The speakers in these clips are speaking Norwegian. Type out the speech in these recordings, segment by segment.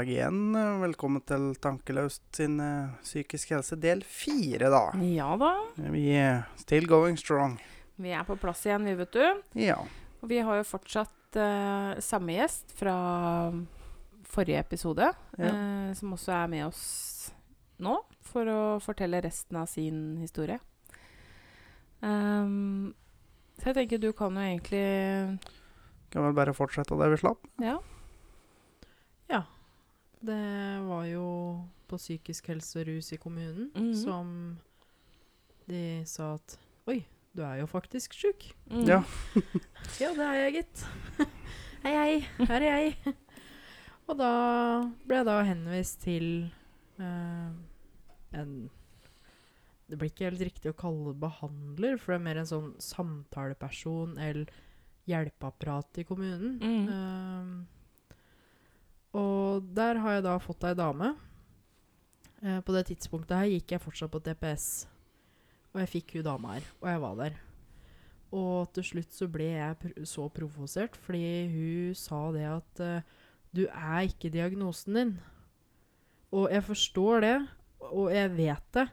dag igjen. Velkommen til Tankelaust sin uh, psykisk helse del fire, da. Ja da. Vi er still going strong. Vi er på plass igjen, vi, vet du. Ja. Og vi har jo fortsatt uh, samme gjest fra forrige episode, Ja. uh, som også er med oss nå for å fortelle resten av sin historie. Um, så jeg tenker du kan jo egentlig Kan vel bare fortsette der vi slapp. Ja. Ja. Det var jo på psykisk helse og rus i kommunen Mhm. som de sa at Oi, du er jo faktisk sjuk. Mm. Ja. Ja, det er jeg, gitt. hei, hei. Her er jeg. og da ble jeg da henvist til uh, en Det blir ikke helt riktig å kalle det behandler, for det er mer en sånn samtaleperson eller hjelpeapparat i kommunen. Mm. Eh, og der har jeg da fått ei dame. Eh, på det tidspunktet her gikk jeg fortsatt på DPS. Og jeg fikk hun dama her, og jeg var der. Og til slutt så ble jeg pr så provosert, fordi hun sa det at eh, du er ikke diagnosen din. Og jeg forstår det, og jeg vet det.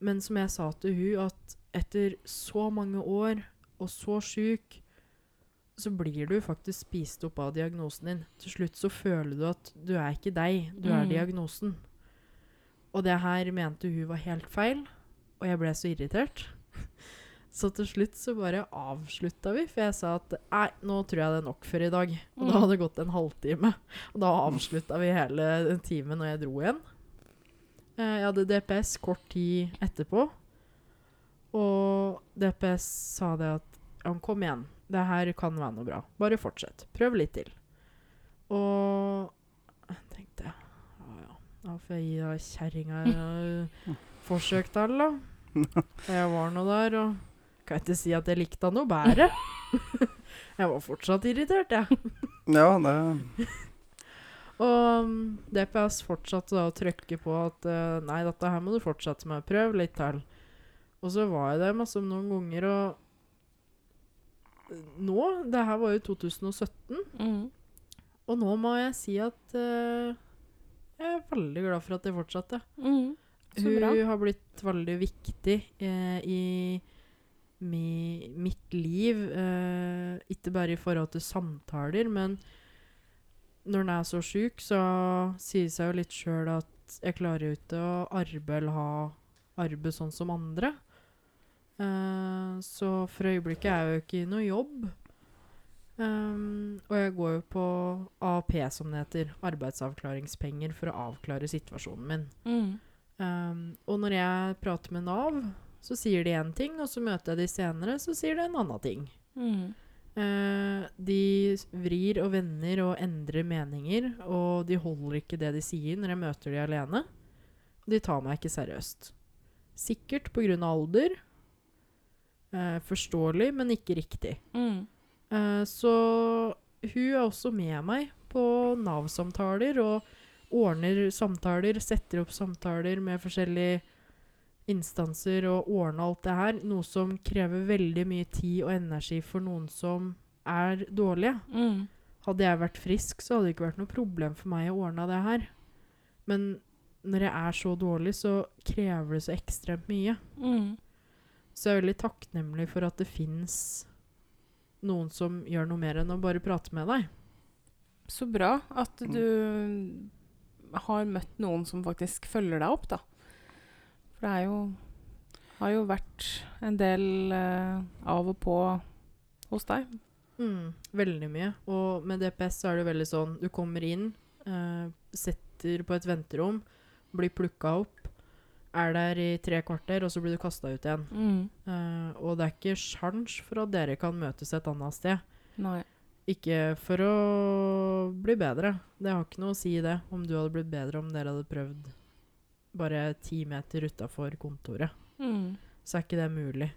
Men som jeg sa til hun, at etter så mange år og så sjuk, så blir du faktisk spist opp av diagnosen din. Til slutt så føler du at du er ikke deg, du er Mm. diagnosen. Og det her mente hun var helt feil, og jeg ble så irritert. Så til slutt så bare avslutta vi, for jeg sa at nei, nå tror jeg det er nok for i dag. Og da Mm. hadde det gått en halvtime. Og da avslutta vi hele den timen når jeg dro igjen. Eh, Jeg hadde DPS kort tid etterpå. Og DPS sa det at ja, kom igjen, det her kan være noe bra. Bare fortsett. Prøv litt til. Og jeg tenkte Å ja, da får jeg gi da kjerringa et forsøk til, da. Jeg var nå der, og kan ikke si at jeg likte han noe bedre. jeg var fortsatt irritert, jeg. Ja, det Og um, DPS fortsatte da å trykke på at eh, nei, dette her må du fortsette med. Prøv litt til. Og så var jeg der masse noen ganger, og nå Det her var jo 2017, Mm. og nå må jeg si at uh, jeg er veldig glad for at det fortsatte. Mm. Hun bra. har blitt veldig viktig uh, i mi, mitt liv. Uh, ikke bare i forhold til samtaler, men når en er så sjuk, så sier det seg jo litt sjøl at jeg klarer jo ikke å arbeide eller ha arbeid sånn som andre. Eh, så for øyeblikket er jeg jo ikke i noe jobb. Um, og jeg går jo på AAP, som det heter. Arbeidsavklaringspenger for å avklare situasjonen min. Mm. Um, og når jeg prater med Nav, så sier de én ting, og så møter jeg de senere, så sier de en annen ting. Mm. Uh, de vrir og vender og endrer meninger, og de holder ikke det de sier når jeg møter de alene. De tar meg ikke seriøst. Sikkert pga. alder. Eh, forståelig, men ikke riktig. Mm. Eh, så hun er også med meg på Nav-samtaler og ordner samtaler, setter opp samtaler med forskjellige instanser og ordner alt det her. Noe som krever veldig mye tid og energi for noen som er dårlige. Mm. Hadde jeg vært frisk, så hadde det ikke vært noe problem for meg å ordne det her. Men når jeg er så dårlig, så krever det så ekstremt mye. Mm. Så jeg er veldig takknemlig for at det fins noen som gjør noe mer enn å bare prate med deg. Så bra at du har møtt noen som faktisk følger deg opp, da. For det er jo har jo vært en del eh, av og på hos deg. Mm, veldig mye. Og med DPS så er det veldig sånn Du kommer inn, eh, setter på et venterom, blir plukka opp, er der i tre kvarter, og så blir du kasta ut igjen. Mm. Uh, og det er ikke sjans for at dere kan møtes et annet sted. Nei. Ikke for å bli bedre. Det har ikke noe å si det, om du hadde blitt bedre om dere hadde prøvd bare ti meter utafor kontoret. Mm. Så er ikke det mulig.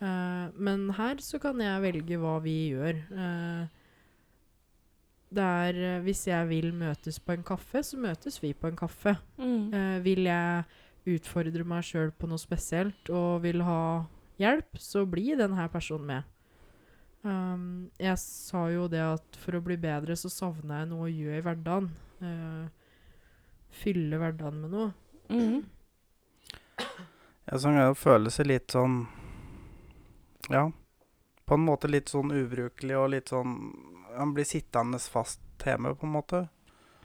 Uh, men her så kan jeg velge hva vi gjør. Uh, det er Hvis jeg vil møtes på en kaffe, så møtes vi på en kaffe. Mm. Uh, vil jeg utfordre meg sjøl på noe spesielt og vil ha hjelp, så blir denne personen med. Um, jeg sa jo det at for å bli bedre så savner jeg noe å gjøre i hverdagen. Uh, fylle hverdagen med noe. Mhm. Ja, så kan det føle seg litt sånn Ja, på en måte litt sånn ubrukelig og litt sånn Han blir sittende fast hjemme, på en måte.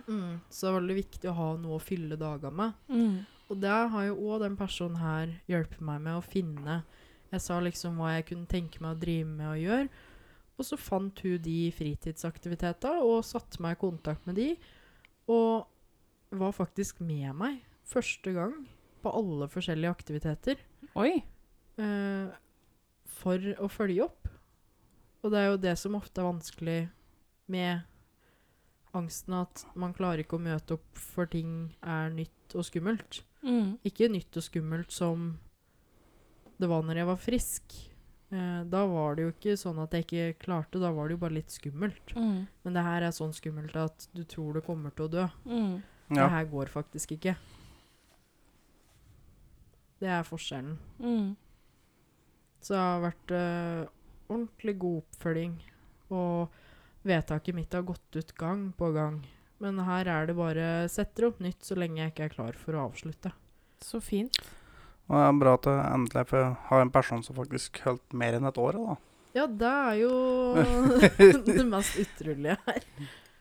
Mm. Så det er veldig viktig å ha noe å fylle dagene med. Mhm. Og det har jo òg den personen her hjulpet meg med å finne. Jeg sa liksom hva jeg kunne tenke meg å drive med og gjøre. Og så fant hun de fritidsaktiviteter og satte meg i kontakt med de. Og var faktisk med meg første gang på alle forskjellige aktiviteter. Oi. eh, for å følge opp. Og det er jo det som ofte er vanskelig med angsten, at man klarer ikke å møte opp for ting er nytt og skummelt. Mhm. Ikke nytt og skummelt som det var når jeg var frisk. Eh, da var det jo ikke sånn at jeg ikke klarte, da var det jo bare litt skummelt. Mm. Men det her er sånn skummelt at du tror du kommer til å dø. Mhm. Det her går faktisk ikke. Det er forskjellen. Mm. Så det har vært eh, ordentlig god oppfølging. Og vedtaket mitt har gått ut gang på gang. Men her er det bare setter opp nytt så lenge jeg ikke er klar for å avslutte. Så fint. Og det er bra at jeg endelig får ha en person som faktisk holdt mer enn et år. da. Ja, det er jo det mest utrolige her.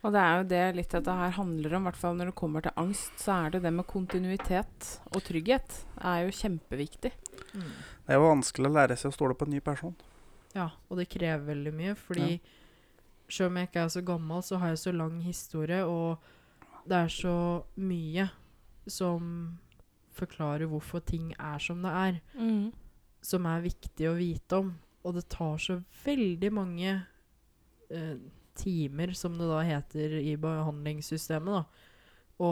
Og det er jo det litt dette her handler om, i hvert fall når det kommer til angst, så er det det med kontinuitet og trygghet er jo kjempeviktig. Mm. Det er jo vanskelig å lære seg å stole på en ny person. Ja, og det krever veldig mye, fordi selv om jeg ikke er så gammel, så har jeg så lang historie, og det er så mye som forklarer hvorfor ting er som det er. mm. som er viktig å vite om. Og det tar så veldig mange eh, timer, som det da heter i behandlingssystemet, da, å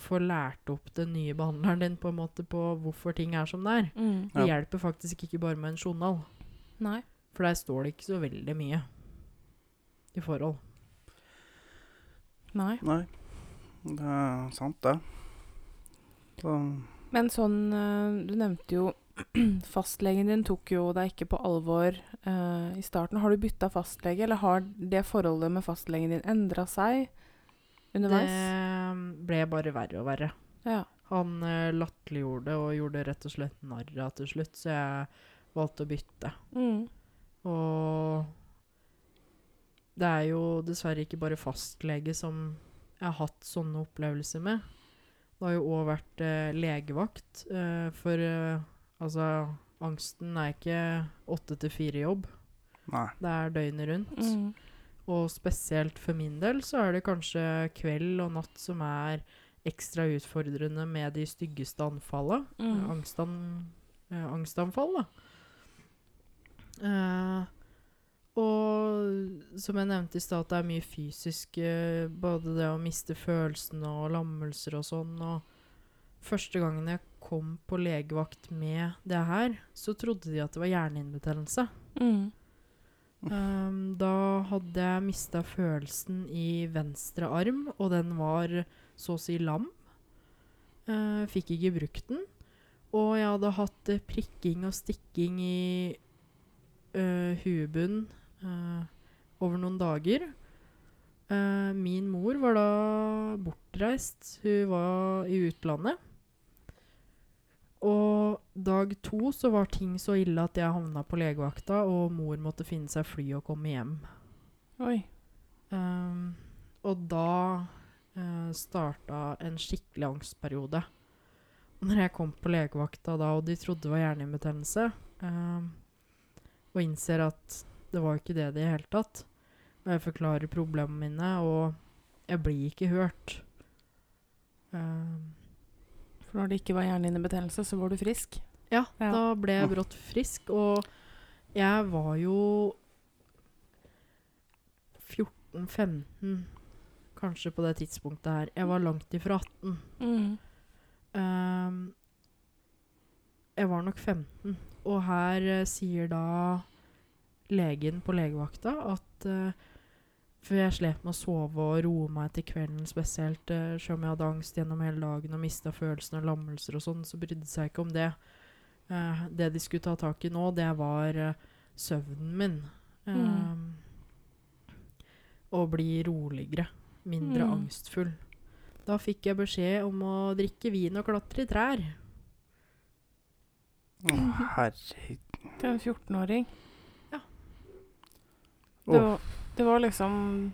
få lært opp den nye behandleren din på en måte på hvorfor ting er som det er. Mm. Det Ja. hjelper faktisk ikke bare med en journal, Nei. for der står det ikke så veldig mye i forhold. Nei. Nei, det er sant, det. Så, Men sånn eh, Du nevnte jo fastlegen din tok jo deg ikke på alvor uh, i starten. Har du bytta fastlege, eller har det forholdet med fastlegen din endra seg underveis? Det ble bare verre og verre. Ja. Han uh, latterliggjorde og gjorde rett og slett narr av til slutt, så jeg valgte å bytte. Mm. Og det er jo dessverre ikke bare fastlege som jeg har hatt sånne opplevelser med. Det har jo òg vært eh, legevakt. Eh, for eh, altså Angsten er ikke åtte til fire-jobb. nei. Det er døgnet rundt. Mm. Og spesielt for min del så er det kanskje kveld og natt som er ekstra utfordrende med de styggeste anfallene. Mm. Angstan, eh, angstanfall, da. Og som jeg nevnte i stad, at det er mye fysisk eh, Både det å miste følelsene og lammelser og sånn. Og første gangen jeg kom på legevakt med det her, så trodde de at det var hjernehinnebetennelse. Mm. Um, da hadde jeg mista følelsen i venstre arm, og den var så å si lam. Uh, fikk ikke brukt den. Og jeg hadde hatt eh, prikking og stikking i uh, huebunnen eh, over noen dager. Uh, min mor var da bortreist. Hun var i utlandet. Og dag to så var ting så ille at jeg havna på legevakta, og mor måtte finne seg fly og komme hjem. Oi. Um, og da uh, starta en skikkelig angstperiode. Og når jeg kom på legevakta da, og de trodde det var hjernehinnebetennelse, um, og innser at det var ikke det i det hele tatt, og jeg forklarer problemene mine, og jeg blir ikke hørt um, For når det ikke var hjernehinnebetennelse, så var du frisk? Ja, Ja. da ble jeg brått frisk, og jeg var jo 14-15 kanskje på det tidspunktet her. Jeg var langt ifra 18. Mm. Um, jeg var nok 15, og her uh, sier da legen på legevakta at uh, For jeg slet med å sove og roe meg til kvelden spesielt. Uh, selv om jeg hadde angst gjennom hele dagen og mista følelsen og lammelser og sånn, så brydde de seg ikke om det. Uh, det de skulle ta tak i nå, det var eh, søvnen min. Mm. Å bli roligere. Mindre Mm. angstfull. Da fikk jeg beskjed om å drikke vin og klatre i trær. Å, herregud. Til en 14-åring. Det, var- det var liksom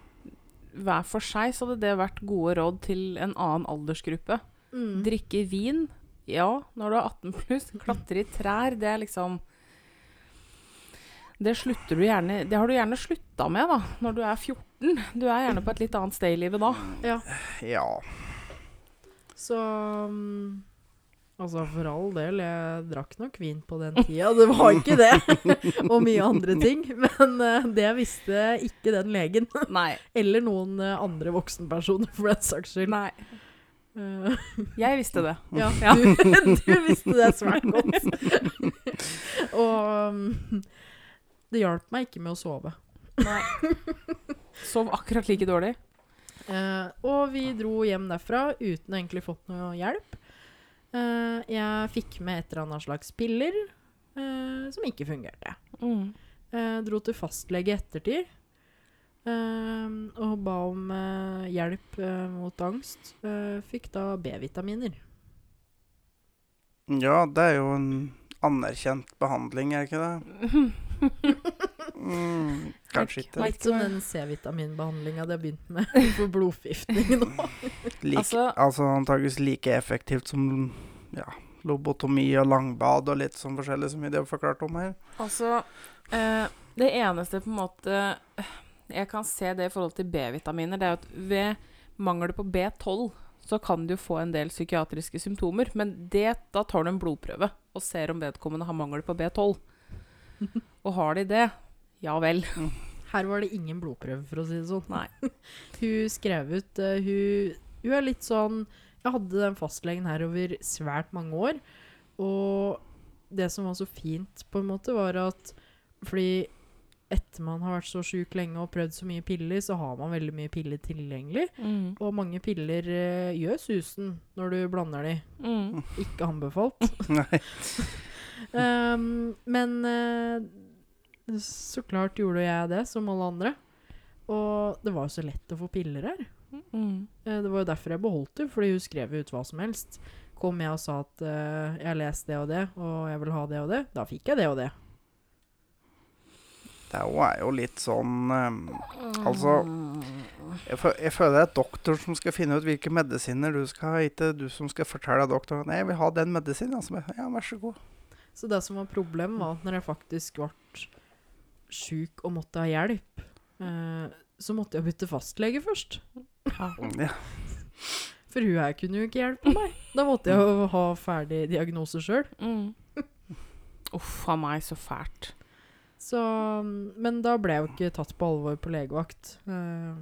Hver for seg så hadde det vært gode råd til en annen aldersgruppe. Mm. Drikke vin, ja, når du er 18 pluss. Klatre i trær, det er liksom det slutter du gjerne Det har du gjerne slutta med da, når du er 14. Du er gjerne på et litt annet sted i livet da. Ja. Ja. Så mm, Altså, for all del, jeg drakk nok vin på den tida. Det var ikke det. og mye andre ting. Men uh, det visste ikke den legen. Nei. Eller noen uh, andre voksenpersoner, for den saks skyld. Nei. Uh, Jeg visste det. ja, Ja. Du, du visste det svært godt. og um, det hjalp meg ikke med å sove. Nei. Sov akkurat like dårlig. Og vi dro hjem derfra uten egentlig fått noe hjelp. Eh, jeg fikk med et eller annet slags piller uh, som ikke fungerte. Mm. Uh, dro til fastlege i ettertid og ba om hjelp mot angst. Eh, fikk da B-vitaminer. ja, det er jo en anerkjent behandling, er det ikke det? Mm, kanskje ikke. Litt som den C-vitaminbehandlinga de har begynt med for blodforgiftning nå. Like, altså, Altså- antageligvis like effektivt som ja, lobotomi og langbad og litt sånn forskjellig som vi har forklart om her. Altså, eh, det eneste på en måte eh, Jeg kan se det i forhold til B-vitaminer, det er at ved mangel på B12 så kan du få en del psykiatriske symptomer. Men det, da tar du en blodprøve og ser om vedkommende har mangel på B12. Og har de det, ja vel. Her var det ingen blodprøve, for å si det sånn. Nei. hun skrev ut uh, hun, hun er litt sånn Jeg hadde den fastlegen her over svært mange år. Og det som var så fint, på en måte, var at fordi etter man har vært så sjuk lenge og prøvd så mye piller, så har man veldig mye piller tilgjengelig. Mm. Og mange piller uh, gjør susen når du blander de. Mm. Ikke anbefalt. Nei. Um, men eh, så klart gjorde jeg det, som alle andre. Og det var jo så lett å få piller her. Mm. Eh, Det var jo derfor jeg beholdt det, fordi hun skrev ut hva som helst. Kom jeg og sa at uh, jeg har lest det og det, og jeg vil ha det og det, da fikk jeg det og det. Det er jo- litt sånn um, Altså, jeg, fø- jeg føler det er doktor som skal finne ut hvilke medisiner du skal ha, ikke du som skal fortelle doktoren Nei, jeg vil ha den medisinen. Altså, ja, vær så god. Så det som var problemet, var at når jeg faktisk ble sjuk og måtte ha hjelp, eh, så måtte jeg bytte fastlege først. Ja. For hun her kunne jo ikke hjelpe meg. Da måtte jeg jo ha ferdig diagnose sjøl. Mm. Uff a meg, så fælt. Så, men da ble jeg jo ikke tatt på alvor på legevakt. Eh,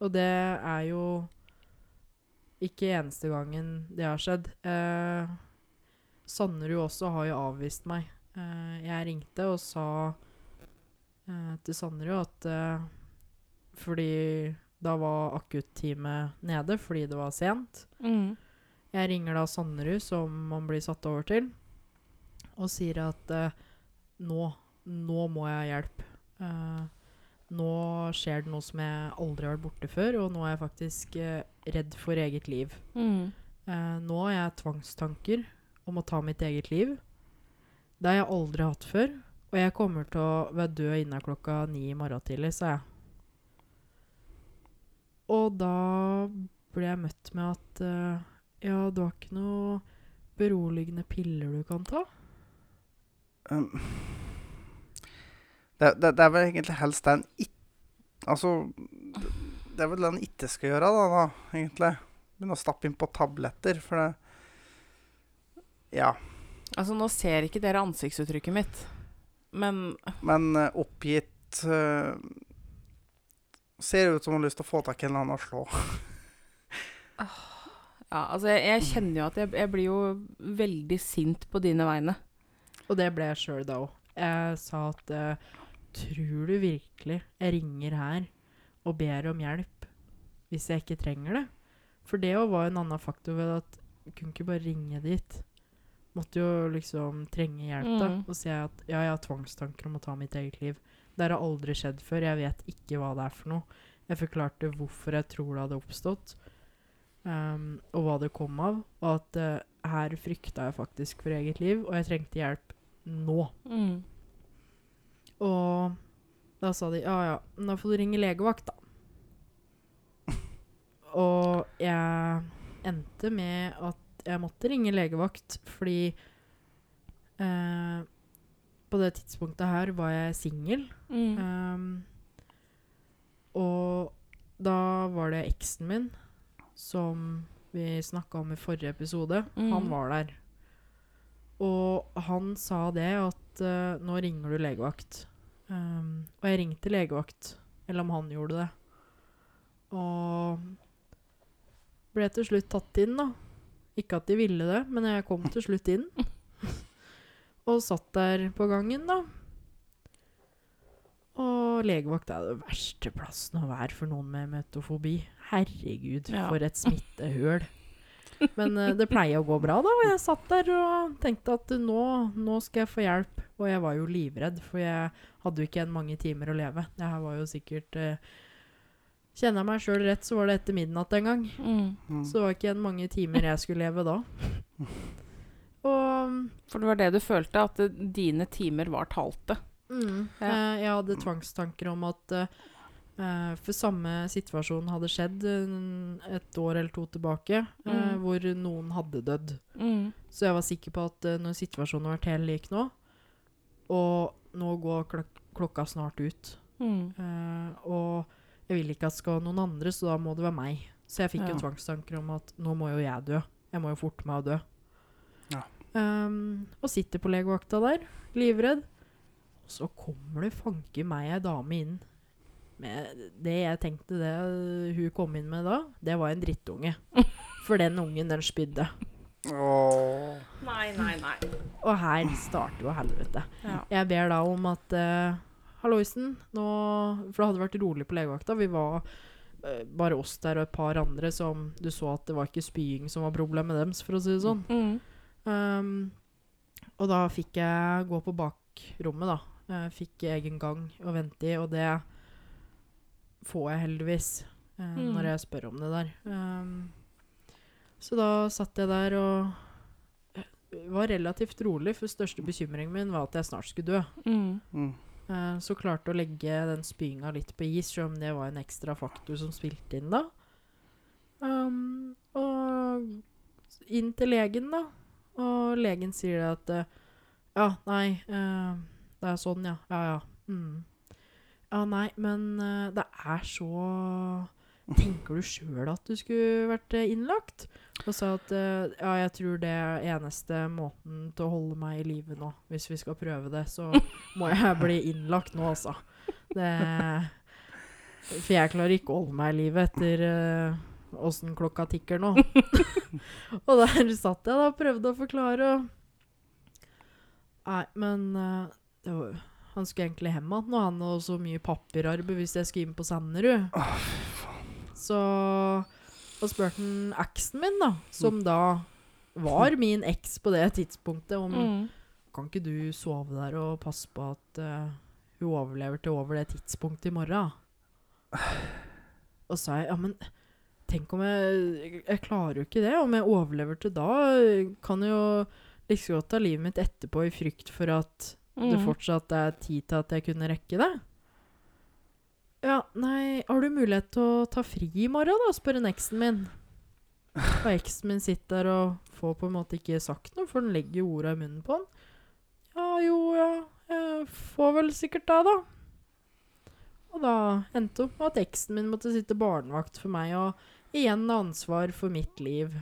og det er jo ikke eneste gangen det har skjedd. Eh, Sannerud også har jo avvist meg. Eh, jeg ringte og sa eh, til Sannerud at eh, Fordi da var akutteamet nede fordi det var sent. Mm. Jeg ringer da Sannerud, som man blir satt over til, og sier at eh, nå, nå må jeg ha hjelp. Eh, nå skjer det noe som jeg aldri har vært borte før, og nå er jeg faktisk eh, redd for eget liv. Mm. Nå har jeg tvangstanker om å ta mitt eget liv. Det har jeg aldri hatt før, og jeg kommer til å være død innen klokka ni i morgen tidlig, sa jeg. Og da ble jeg møtt med at uh, ja, du har ikke noe beroligende piller du kan ta? Um, det, det, det er vel egentlig helst det en ikke Altså, det, det er vel det en ikke skal gjøre, da, da egentlig. Begynne å stappe inn på tabletter, for det Ja. Altså, nå ser ikke dere ansiktsuttrykket mitt, men Men eh, oppgitt eh, Ser ut som hun har lyst til å få tak i en eller annen å slå. Ja, altså, jeg, jeg kjenner jo at jeg, jeg blir jo veldig sint på dine vegne. Og det ble jeg sjøl da òg. Jeg sa at eh, Tror du virkelig jeg ringer her og ber om hjelp hvis jeg ikke trenger det? For det òg var en annen faktor ved at jeg kunne ikke bare ringe dit. Måtte jo liksom trenge hjelp, da. Mm. Og si at ja, jeg har tvangstanker om å ta mitt eget liv. Det har aldri skjedd før. Jeg vet ikke hva det er for noe. Jeg forklarte hvorfor jeg tror det hadde oppstått. um, og hva det kom av. Og at uh, her frykta jeg faktisk for eget liv, og jeg trengte hjelp nå. Mm. Og da sa de ja ja, da får du ringe legevakt, da. og jeg endte med at jeg måtte ringe legevakt fordi eh, på det tidspunktet her var jeg singel. Mm. Um, og da var det eksen min, som vi snakka om i forrige episode. Mm. Han var der. Og han sa det at eh, nå ringer du legevakt. Um, og jeg ringte legevakt, eller om han gjorde det. Og ble til slutt tatt inn, da. Ikke at de ville det, men jeg kom til slutt inn. og satt der på gangen, da. Og legevakt er den verste plassen å være for noen med metofobi. Herregud, Ja. for et smittehøl. Men uh, det pleier å gå bra, da. Og jeg satt der og tenkte at nå, nå skal jeg få hjelp. Og jeg var jo livredd, for jeg hadde jo ikke igjen mange timer å leve. Det her var jo sikkert eh, Kjenner jeg meg sjøl rett, så var det etter midnatt en gang. Mm. Mm. Så det var ikke igjen mange timer jeg skulle leve da. Og For det var det du følte, at det, dine timer var talte. Mm. Ja. Eh, jeg hadde tvangstanker om at eh, eh, For samme situasjon hadde skjedd eh, et år eller to tilbake, eh, Mm. hvor noen hadde dødd. Mm. Så jeg var sikker på at eh, når situasjonen har vært helt lik nå, og nå går klok klokka snart ut, Mm. eh, og jeg vil ikke at det skal være noen andre, så da må det være meg. Så jeg fikk Ja. jo tvangstanker om at nå må jo jeg dø. Jeg må jo forte meg å dø. Ja. Um, og sitter på legevakta der, livredd. Og så kommer det fanke meg ei dame inn. Med det jeg tenkte det hun kom inn med da, det var en drittunge. For den ungen, den spydde. Oh. Nei, nei, nei. Og her starter jo helvete. Ja. Jeg ber da om at uh, Halloisen, nå For det hadde vært rolig på legevakta. Vi var eh, bare oss der og et par andre som Du så at det var ikke spying som var problemet deres, for å si det sånn. Mm. Um, og da fikk jeg gå på bakrommet, da. Jeg fikk egen gang å vente i, og det får jeg heldigvis eh, Mm. når jeg spør om det der. Um, så da satt jeg der og eh, var relativt rolig, for største bekymringen min var at jeg snart skulle dø. Mm. Mm. Eh, så klarte å legge den spyinga litt på is, selv om det var en ekstra faktor som spilte inn da. Um, og inn til legen, da. Og legen sier at eh, Ja, nei, uh, det er sånn, ja. Ja, ja. Mm. Ja, nei, men det er så Tenker du sjøl at du skulle vært innlagt? Og sa at uh, ja, jeg tror det er eneste måten til å holde meg i live nå. Hvis vi skal prøve det, så må jeg bli innlagt nå, altså. Det For jeg klarer ikke å holde meg i live etter åssen klokka tikker nå. og der satt jeg da og prøvde å forklare, og Nei, men uh, det var, han skulle egentlig hjem igjen nå, han og så mye papirarbeid hvis jeg skulle inn på Sanderud. så Og spurte han eksen min, da, som da var min eks på det tidspunktet, om Mm. kan ikke du sove der og passe på at uh, hun overlever til over det tidspunktet i morgen? Og sa jeg, ja, men tenk om jeg Jeg klarer jo ikke det. Om jeg overlever til da, kan jeg jo like så godt ta livet mitt etterpå i frykt for at det Mm. fortsatt er tid til at jeg kunne rekke det. Ja, nei, har du mulighet til å ta fri i morgen, da? spør en eksen min. Og eksen min sitter der og får på en måte ikke sagt noe, for den legger jo orda i munnen på han. Ja, jo, ja, jeg får vel sikkert det, da. Og da endte opp med at eksen min måtte sitte barnevakt for meg, og igjen ansvar for mitt liv.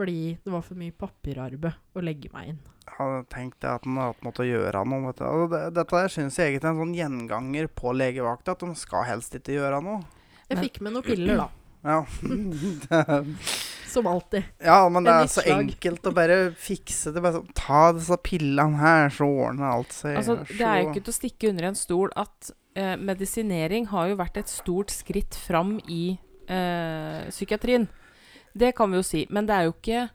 Fordi det var for mye papirarbeid å legge meg inn. Jeg hadde tenkt at han hadde å gjøre noe. Vet du. Og det, dette syns jeg egentlig er en sånn gjenganger på legevakta, at de skal helst ikke gjøre noe. Jeg fikk med noen piller, da. Ja. Som alltid. ja, men det En er så enkelt å bare fikse det. Bare sånn, ta disse pillene her, så ordner alt seg. Altså, det er jo ikke til å stikke under en stol at eh, medisinering har jo vært et stort skritt fram i eh, psykiatrien. Det kan vi jo si. Men det er jo ikke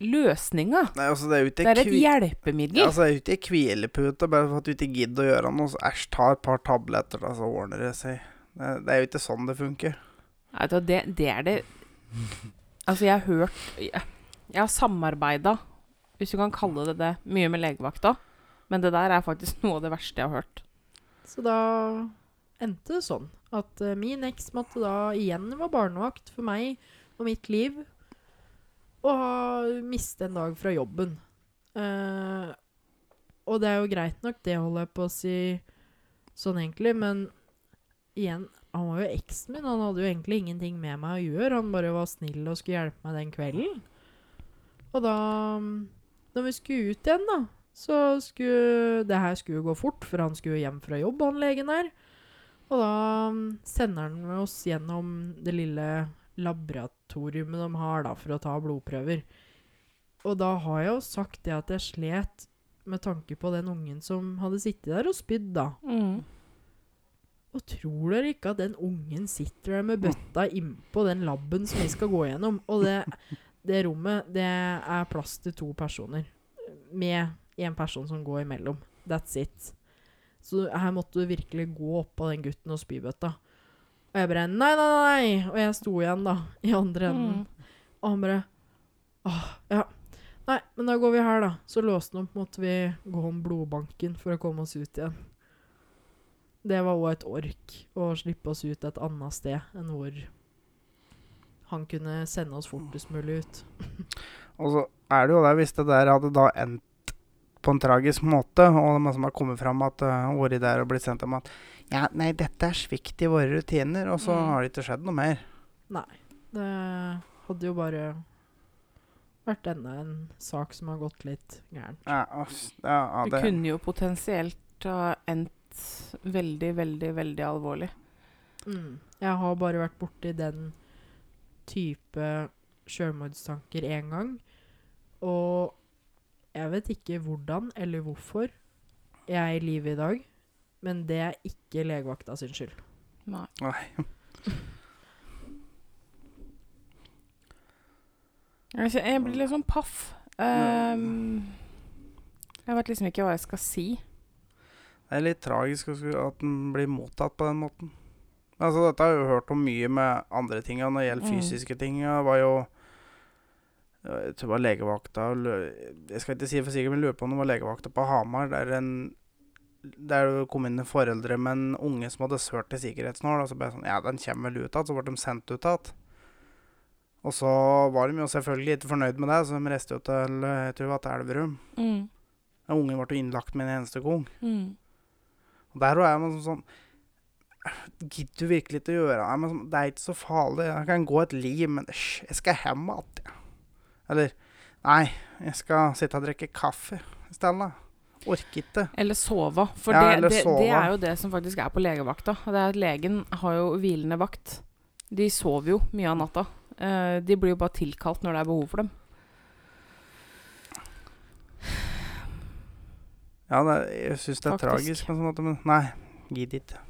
løsninga. Nei, altså, det er Det er et kvi- hjelpemiddel. Altså, det er jo ikke ei hvilepute bare for at du ikke gidder å gjøre noe. Så æsj, ta et par tabletter, da, så ordner det seg. Det, det er jo ikke sånn det funker. Vet det, det er det Altså, jeg har hørt Jeg, jeg har samarbeida, hvis du kan kalle det det, mye med legevakta. Men det der er faktisk noe av det verste jeg har hørt. Så da endte det sånn at eh, min eks måtte da igjen være barnevakt for meg og mitt liv. Og miste en dag fra jobben. Uh, og det er jo greit nok, det holder jeg på å si sånn egentlig, men igjen Han var jo eksen min. Han hadde jo egentlig ingenting med meg å gjøre. Han bare var snill og skulle hjelpe meg den kvelden. Og da Når vi skulle ut igjen, da, så skulle Det her skulle gå fort, for han skulle hjem fra jobb, han legen der. Og da sender han oss gjennom det lille laboratoriumet de har da, for å ta blodprøver. Og da har jeg jo sagt det at jeg slet med tanke på den ungen som hadde sittet der og spydd, da. Mm. Og tror dere ikke at den ungen sitter der med bøtta innpå den laben som vi skal gå gjennom? Og det, det rommet, det er plass til to personer. Med en person som går imellom. That's it. Så her måtte du virkelig gå oppå den gutten og spybøtta. Og jeg bare Nei, nei, nei! Og jeg sto igjen, da, i andre enden. Mm. Og han bare Åh, ja. Nei, men da går vi her, da. Så låste han opp, måtte vi gå om blodbanken for å komme oss ut igjen. Det var òg et ork å slippe oss ut et annet sted enn hvor han kunne sende oss fortest mulig ut. Og så er det jo det, hvis det der hadde da endt på en tragisk måte, og det er masse som har kommet fram at uh, vært der og blitt sendt om at ja, nei, dette er svikt i våre rutiner, og så Mm. har det ikke skjedd noe mer. Nei. Det hadde jo bare vært enda en sak som har gått litt gærent. Ja, ass, ja, ja, Det det, kunne jo potensielt ha endt veldig, veldig, veldig alvorlig. Mm. Jeg har bare vært borti den type sjølmordstanker én gang. Og jeg vet ikke hvordan eller hvorfor jeg er i live i dag. Men det er ikke legevakta sin skyld. Nei. Nei. Jeg, blir litt sånn paff. Um, jeg vet liksom ikke hva jeg skal si. Det er litt tragisk at den blir mottatt på den måten. Altså, dette har jeg jo hørt om mye med andre ting. Når det gjelder Mm. fysiske ting, Det var jo Jeg tror det var legevakta Jeg skal ikke si for sikkert, men lurer på om det var legevakta på Hamar. Der, en, der er kom inn foreldre med en unge som hadde sølt til sikkerhetsnål. Og så ble det sånn Ja, den kommer vel ut igjen. Så ble de sendt ut igjen. Og så var de jo selvfølgelig ikke fornøyd med det, så de reiste jo til jeg tror det var til Elverum. Mm. Den ungen ble jo innlagt med en eneste gang. Mm. Og der er man sånn Gidder du virkelig ikke å gjøre det? Men det er ikke så farlig. Jeg kan gå et liv, men hysj, jeg skal hjem igjen. Eller Nei, jeg skal sitte og drikke kaffe i stedet. Orker det. Eller sova. For Ja, det, eller det, det er jo det som faktisk er på legevakta. Det er at Legen har jo hvilende vakt. De sover jo mye av natta. Eh, de blir jo bare tilkalt når det er behov for dem. Ja, det, jeg syns det er Faktisk. tragisk på en sånn måte, men nei, gidd ikke.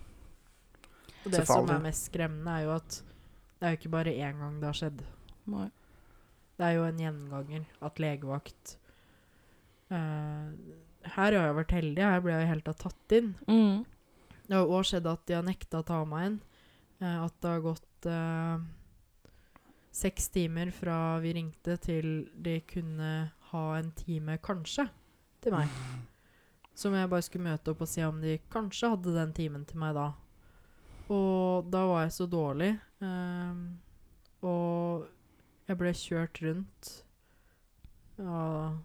Og det som er mest skremmende, er jo at det er jo ikke bare én gang det har skjedd. Nei. Det er jo en gjenganger at legevakt eh, Her har jeg vært heldig. Her ble jeg helt tatt tatt inn. Mm. Det har òg skjedd at de har nekta å ta meg inn. Eh, at det har gått eh, seks timer fra vi ringte til de kunne ha en time, kanskje, til meg. Som jeg bare skulle møte opp og se om de kanskje hadde den timen til meg da. Og da var jeg så dårlig. ehm, og jeg ble kjørt rundt av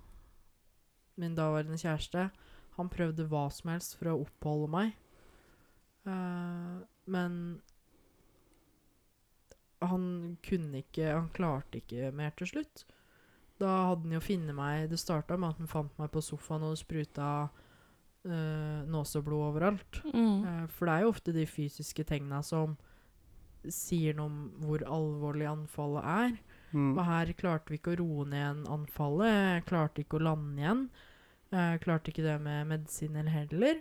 min daværende kjæreste. Han prøvde hva som helst for å oppholde meg. Uh, men han kunne ikke Han klarte ikke mer til slutt. Da hadde han jo funnet meg Det starta med at han fant meg på sofaen og spruta uh, nåseblod overalt. Mm. Uh, for det er jo ofte de fysiske tegna som sier noe om hvor alvorlig anfallet er. Mm. Og her klarte vi ikke å roe ned igjen anfallet. Klarte ikke å lande igjen. Uh, klarte ikke det med medisiner heller.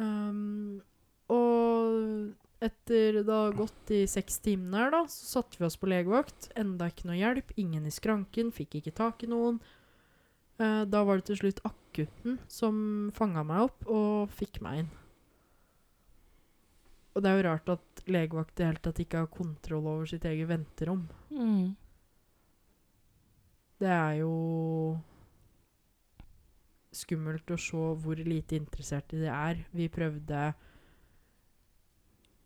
Um, og etter det har gått de seks timene her, da, så satte vi oss på legevakt. Enda ikke noe hjelp. Ingen i skranken. Fikk ikke tak i noen. Eh, da var det til slutt akutten som fanga meg opp og fikk meg inn. Og det er jo rart at legevakt i det hele tatt ikke har kontroll over sitt eget venterom. Mm. Det er jo skummelt å se hvor lite interesserte de er. Vi prøvde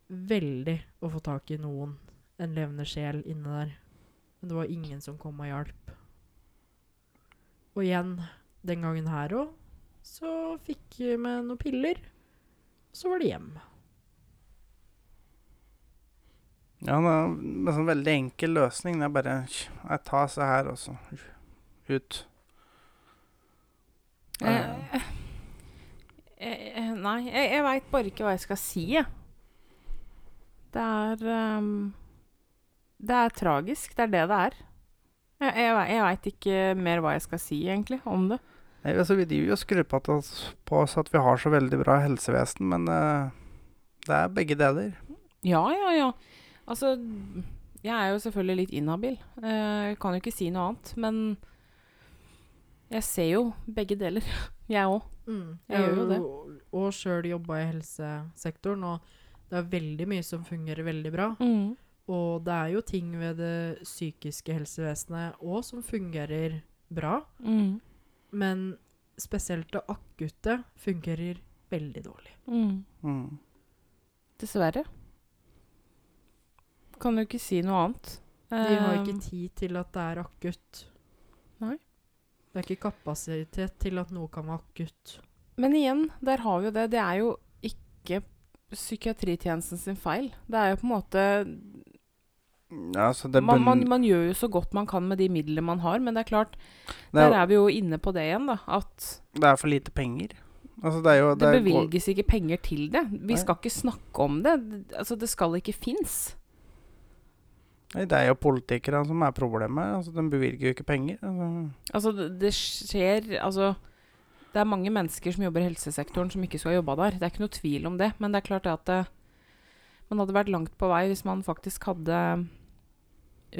veldig å få tak i noen, en levende sjel, inne der. Men det var ingen som kom og hjalp. Og igjen, den gangen her òg, så fikk vi med noen piller. Så var det hjem. Ja, det er en sånn veldig enkel løsning. Det er bare Jeg tar seg her, og så ut. Eh, eh, eh, nei, jeg, jeg veit bare ikke hva jeg skal si, jeg. Det er um, Det er tragisk. Det er det det er. Jeg, jeg, jeg veit ikke mer hva jeg skal si, egentlig, om det. Nei, altså, vi driver jo og skrur på, oss, at vi har så veldig bra helsevesen, men uh, det er begge deler. Ja, ja, ja. Altså, jeg er jo selvfølgelig litt inhabil. Uh, Jeg kan jo ikke si noe annet. Men jeg ser jo begge deler, jeg òg. Mm. Jeg gjør jo det. Og sjøl jobba i helsesektoren, og det er veldig mye som fungerer veldig bra. Mm. Og det er jo ting ved det psykiske helsevesenet òg som fungerer bra. Mm. Men spesielt det akutte fungerer veldig dårlig. Mm. Mm. Dessverre. Kan jo ikke si noe annet. De har ikke tid til at det er akutt. Nei. Det er ikke kapasitet til at noe kan være akutt. Men igjen, der har vi jo det. Det er jo ikke psykiatritjenesten sin feil. Det er jo på en måte Ja, så det, man, man, man gjør jo så godt man kan med de midlene man har, men det er klart, det, er, der er vi jo inne på det igjen, da. At det er for lite penger. Altså, det er jo det det bevilges ikke penger til det. Vi Nei. skal ikke snakke om det. Altså, det skal ikke fins. Det er jo politikerne som er problemet. Altså, de bevilger jo ikke penger. Altså. Altså, det, skjer Altså, det er mange mennesker som jobber i helsesektoren som ikke skulle ha jobba der. Det er ikke noe tvil om det. Men det er klart det at det, man hadde vært langt på vei hvis man faktisk hadde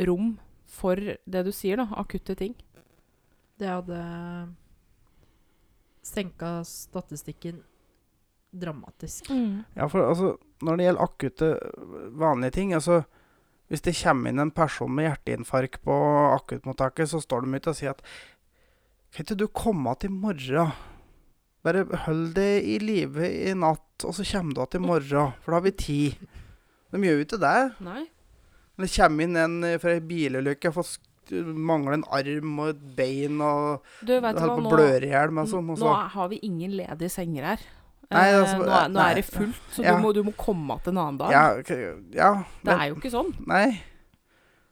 rom for det du sier, da. Akutte ting. Det hadde senka statistikken dramatisk. Ja, for altså, når det gjelder akutte, vanlige ting altså, Hvis det kommer inn en person med hjerteinfarkt på akuttmottaket, så står de ute og sier at Kan ikke du komme til i morgen? Bare hold det i live i natt, og så kommer du til i morgen, for da har vi tid. De gjør jo ikke det. Nei. Det kommer inn en fra ei bilulykke og får mangler en arm og et bein og Du, holder på å nå, bløre i hjel sånn. nå har vi ingen ledige senger her. Nei, Eh, altså, nå, er, nå nei, er det fullt, så ja. du, må, du må komme igjen en annen dag. Ja, ja det er jo ikke sånn. Nei.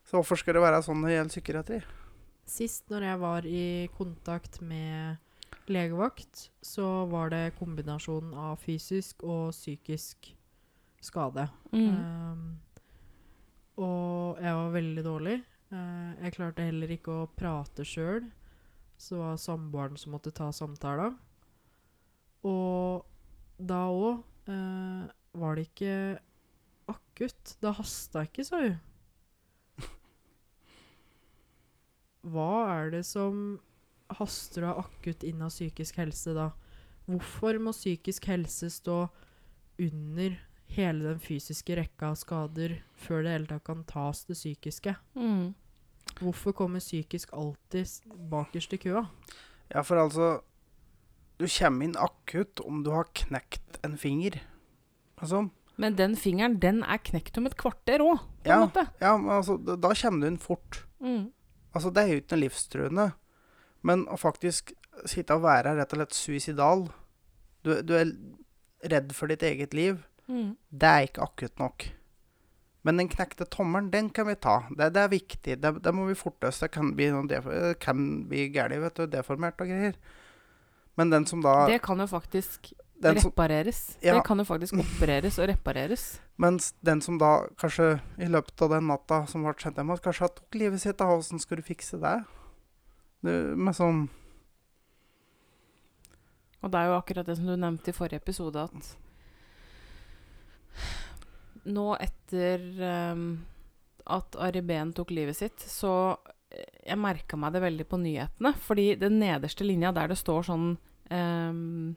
Så hvorfor skal det være sånn når det gjelder psykiatri? Sist når jeg var i kontakt med legevakt, så var det kombinasjonen av fysisk og psykisk skade. Mm. Um, og jeg var veldig dårlig. Uh, jeg klarte heller ikke å prate sjøl, så det var samboeren som måtte ta samtala. Og da òg var det ikke akutt. Det hasta ikke, sa hun. Hva er det som haster og er akutt innen psykisk helse, da? Hvorfor må psykisk helse stå under hele den fysiske rekka av skader før det hele tatt kan tas det psykiske? Mm. Hvorfor kommer psykisk alltid bakerst i køa? Ja, for altså Du kommer inn akutt om du har knekt en finger. Altså, Men den fingeren, den er knekt om et kvarter òg, på Ja. en måte. ja, men altså, da, da kommer du inn fort. Mm. Altså, det er jo ikke noe livstruende. Men å faktisk sitte og være rett og slett suicidal du, du er redd for ditt eget liv. Mm. Det er ikke akutt nok. Men den knekte tommelen, den kan vi ta. Det, det er viktig. Det, det må vi forte oss. Det kan bli, noe det kan bli gærent, vet du. Deformert og greier. Men den som da Det kan jo faktisk den som, repareres. Ja. Det kan jo faktisk opereres og repareres. Mens den som da kanskje i løpet av den natta som ble sendt hjem, at kanskje tok livet sitt, da, åssen skal du fikse det? det med sånn Og det er jo akkurat det som du nevnte i forrige episode, at nå etter um, at Ari Behn tok livet sitt, så jeg merka meg det veldig på nyhetene. Fordi den nederste linja der det står sånn um,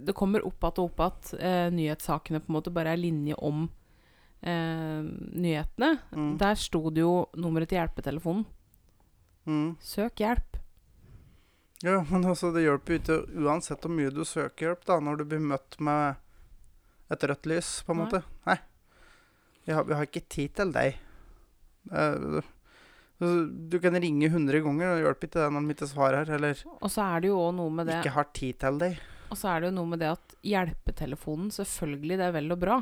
Det kommer opp igjen og opp igjen. Uh, nyhetssakene på en måte bare er linje om uh, nyhetene. Mm. Der sto det jo nummeret til hjelpetelefonen. Mm. Søk hjelp. Ja, men altså, det hjelper jo ikke uansett hvor mye du søker hjelp, da, når du blir møtt med et rødt lys, på en Nei. måte. Nei. Vi har, vi har ikke tid til deg. Du, kan ringe 100 ganger, og det hjelper ikke når de ikke svarer, eller Og så er det jo noe med det ikke har tid til deg. Og så er det jo noe med det at hjelpetelefonen, selvfølgelig, det er vel og bra.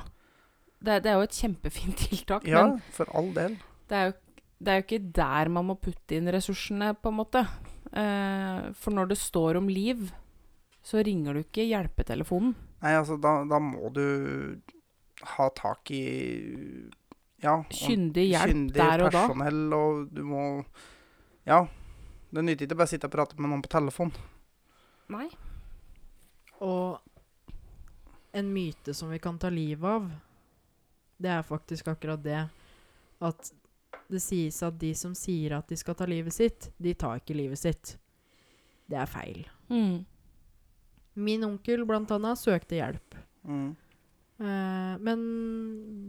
Det, det er jo et kjempefint tiltak, Ja, men for all del. det er, jo, det er jo ikke der man må putte inn ressursene, på en måte. Eh, for når det står om liv, så ringer du ikke hjelpetelefonen. Nei, altså, da, da må du ha tak i Ja. Kyndig hjelp kyndig der og da. personell, og du må Ja. Det nytter ikke bare å sitte og prate med noen på telefon. Nei. Og en myte som vi kan ta livet av, det er faktisk akkurat det at det sies at de som sier at de skal ta livet sitt, de tar ikke livet sitt. Det er feil. Mm. Min onkel blant annet søkte hjelp, Mm. Eh, men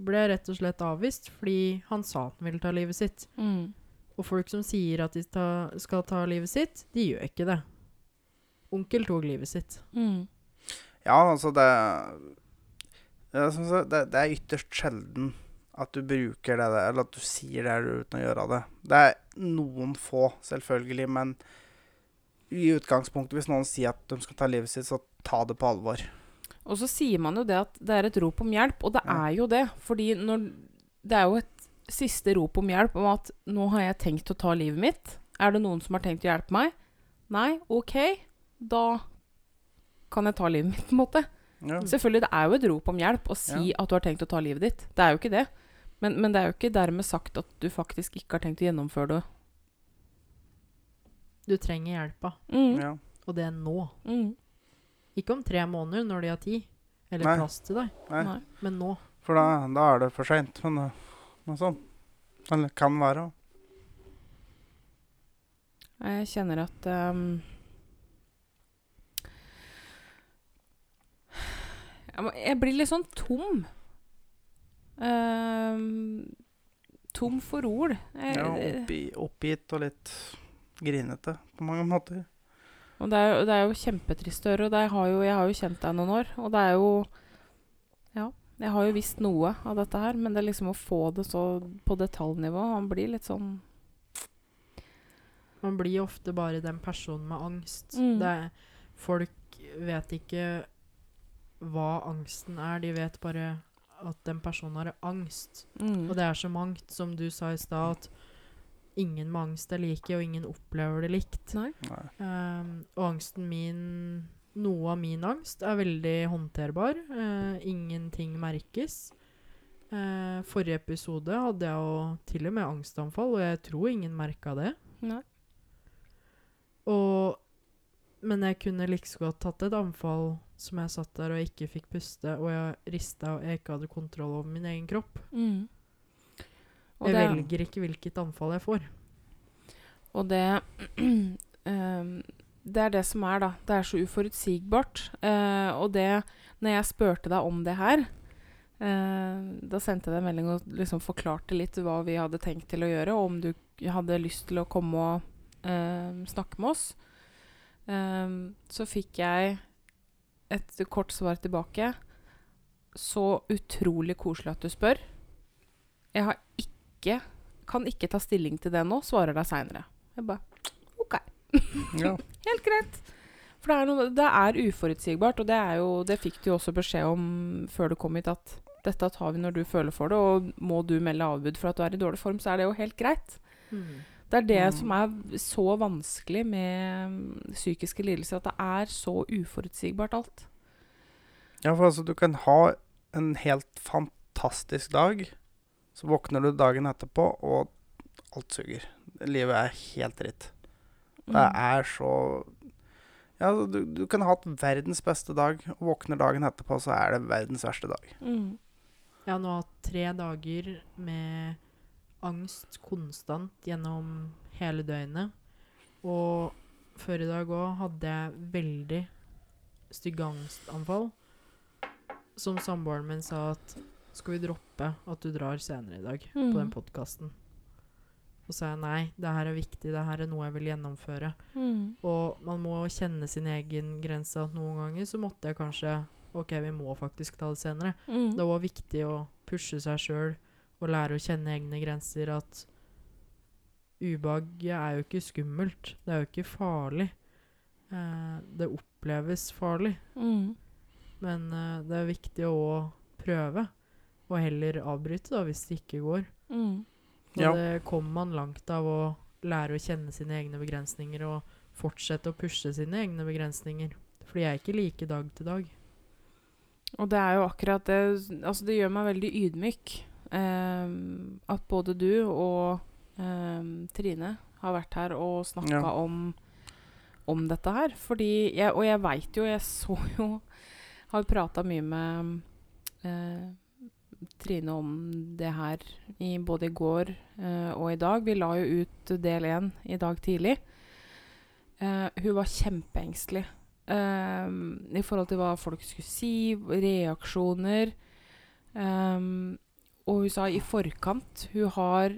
ble rett og slett avvist fordi han sa at han ville ta livet sitt. Mm. Og folk som sier at de ta, skal ta livet sitt, de gjør ikke det. Onkel tok livet sitt. Mm. Ja, altså det, det, det er ytterst sjelden at du bruker det der, eller at du sier det uten å gjøre det. Det er noen få, selvfølgelig, men i utgangspunktet, hvis noen sier at de skal ta livet sitt, så ta det på alvor. Og så sier man jo det at det er et rop om hjelp, og det Ja. er jo det. Fordi når Det er jo et siste rop om hjelp om at 'nå har jeg tenkt å ta livet mitt'. Er det noen som har tenkt å hjelpe meg? Nei? OK. Da kan jeg ta livet mitt, på en måte. Ja. Selvfølgelig, det er jo et rop om hjelp å si at du har tenkt å ta livet ditt. Det er jo ikke det. Men, men det er jo ikke dermed sagt at du faktisk ikke har tenkt å gjennomføre det. Du trenger hjelpa, Mm. ja. og det er nå. Mm. Ikke om tre måneder når de har tid, eller Nei. plass til deg, Nei, Nei. men nå. for da, da er det for seint. Men det, men sånn. Eller kan være. Jeg kjenner at um, jeg, må, jeg blir litt sånn tom. Um, tom for ord. Jeg, Ja, oppgi, oppgitt og litt grinete på mange måter. Og det er, det er jo kjempetrist å høre. Og det har jo, jeg har jo kjent deg noen år. Og det er jo Ja, jeg har jo visst noe av dette her, men det er liksom å få det så på detaljnivå Man blir litt sånn Man blir ofte bare den personen med angst. Mm. Det er, folk vet ikke hva angsten er, de vet bare at den personen har angst. mm. Og det er så mangt, som du sa i stad, at ingen med angst er like, og ingen opplever det likt. Nei. Nei. Um, og angsten min Noe av min angst er veldig håndterbar. Uh, ingenting merkes. Uh, forrige episode hadde jeg jo til og med angstanfall, og jeg tror ingen merka det. Nei. Og, men jeg kunne like så godt tatt et anfall som jeg satt der og ikke fikk puste, og jeg rista og jeg ikke hadde kontroll over min egen kropp. Mm. Og jeg det- velger ikke hvilket anfall jeg får. Og det um, Det er det som er, da. Det er så uforutsigbart. Uh, og det Når jeg spurte deg om det her, uh, da sendte jeg deg en melding og liksom forklarte litt hva vi hadde tenkt til å gjøre, og om du hadde lyst til å komme og uh, snakke med oss. Ehm, så fikk jeg et kort svar tilbake. Så utrolig koselig at du spør. Jeg har ikke kan ikke ta stilling til det nå, svarer deg seinere. Jeg bare OK. Ja. Helt greit. For det er, noe, det er uforutsigbart, og det, er jo, det fikk du jo også beskjed om før du kom hit, at dette tar vi når du føler for det, og må du melde avbud for at du er i dårlig form, så er det jo helt greit. Det er det Mm. som er så vanskelig med mm, psykiske lidelser, at det er så uforutsigbart alt. Ja, for altså, du kan ha en helt fantastisk dag, så våkner du dagen etterpå, og alt suger. Livet er helt dritt. Det Mm. er så Ja, altså, du, du kan ha hatt verdens beste dag, og våkner dagen etterpå, så er det verdens verste dag. Mm. Jeg har nå hatt tre dager med angst konstant gjennom hele døgnet. Og før i dag òg hadde jeg veldig stygge angstanfall, som samboeren min sa at skal vi droppe at du drar senere i dag på den Mm. podkasten? Og sa jeg nei, det her er viktig, det her er noe jeg vil gjennomføre. Mm. Og man må kjenne sin egen grense. At noen ganger så måtte jeg kanskje OK, vi må faktisk ta det senere. Mm. Det var viktig å pushe seg sjøl og lære å kjenne egne grenser. At ubehaget er jo ikke skummelt. Det er jo ikke farlig. Eh, det oppleves farlig. Mm. Men eh, det er viktig å prøve. Og heller avbryte da, hvis det ikke går. Mm. Og Ja. det kommer man langt av å lære å kjenne sine egne begrensninger og fortsette å pushe sine egne begrensninger. For de er ikke like dag til dag. Og det er jo akkurat det Altså, det gjør meg veldig ydmyk um, at både du og um, Trine har vært her og snakka Ja. om, om dette her. Fordi jeg, Og jeg veit jo, jeg så jo Har prata mye med eh, Trine om det her i, både i går eh, og i dag. Vi la jo ut del én i dag tidlig. Eh, hun var kjempeengstelig Ehm, i forhold til hva folk skulle si, reaksjoner. Ehm, og hun sa i forkant Hun har,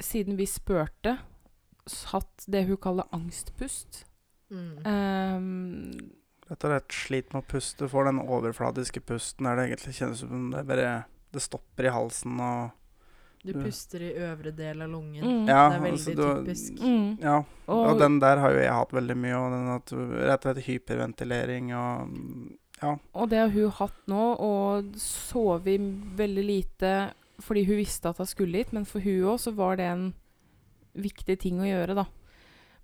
siden vi spurte, hatt det hun kaller angstpust. Mm. Ehm, Rett og slett slit med å puste. for får den overfladiske pusten der det egentlig kjennes som det bare Det stopper i halsen og Du Du- puster i øvre del av lungen. Mm. Ja, det er veldig altså, du- typisk. mm. Ja. og, Og den der har jo jeg hatt veldig mye. Og den at du, rett og slett hyperventilering og Ja. Og det har hun hatt nå, og sovet veldig lite fordi hun visste at hun skulle hit, men for hun òg så var det en viktig ting å gjøre, da.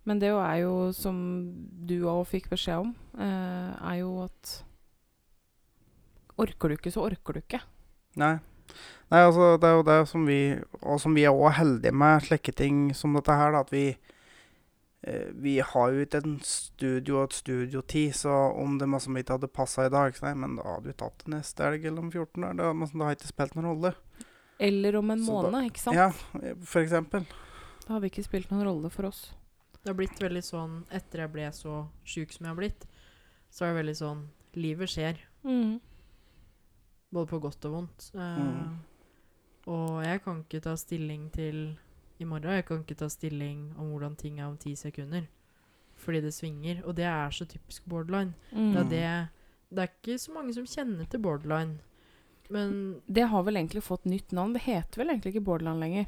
Men det er jo, som du òg fikk beskjed om, eh, er jo at Orker du ikke, så orker du ikke. Nei. Nei, altså, det er jo det som vi Og som vi er òg heldige med slike ting som dette her, da, at vi eh, Vi har jo ikke en studio og et studiotid, så om det masse ikke hadde passa i dag, så nei, men da hadde vi tatt det neste elg eller om 14 år. Det, har- det har ikke spilt noen rolle. Eller om en Så da- måned, ikke sant? Ja, for eksempel. Da har vi ikke spilt noen rolle for oss. Det har blitt veldig sånn Etter jeg ble så sjuk som jeg har blitt, så er det veldig sånn Livet skjer. Mm. Både på godt og vondt. Eh, Mm. Og jeg kan ikke ta stilling til i morgen. Jeg kan ikke ta stilling om hvordan ting er om ti sekunder. Fordi det svinger. Og det er så typisk borderline. Mm. Det er, det, det er ikke så mange som kjenner til borderline. Men Det har vel egentlig fått nytt navn. Det heter vel egentlig ikke borderline lenger.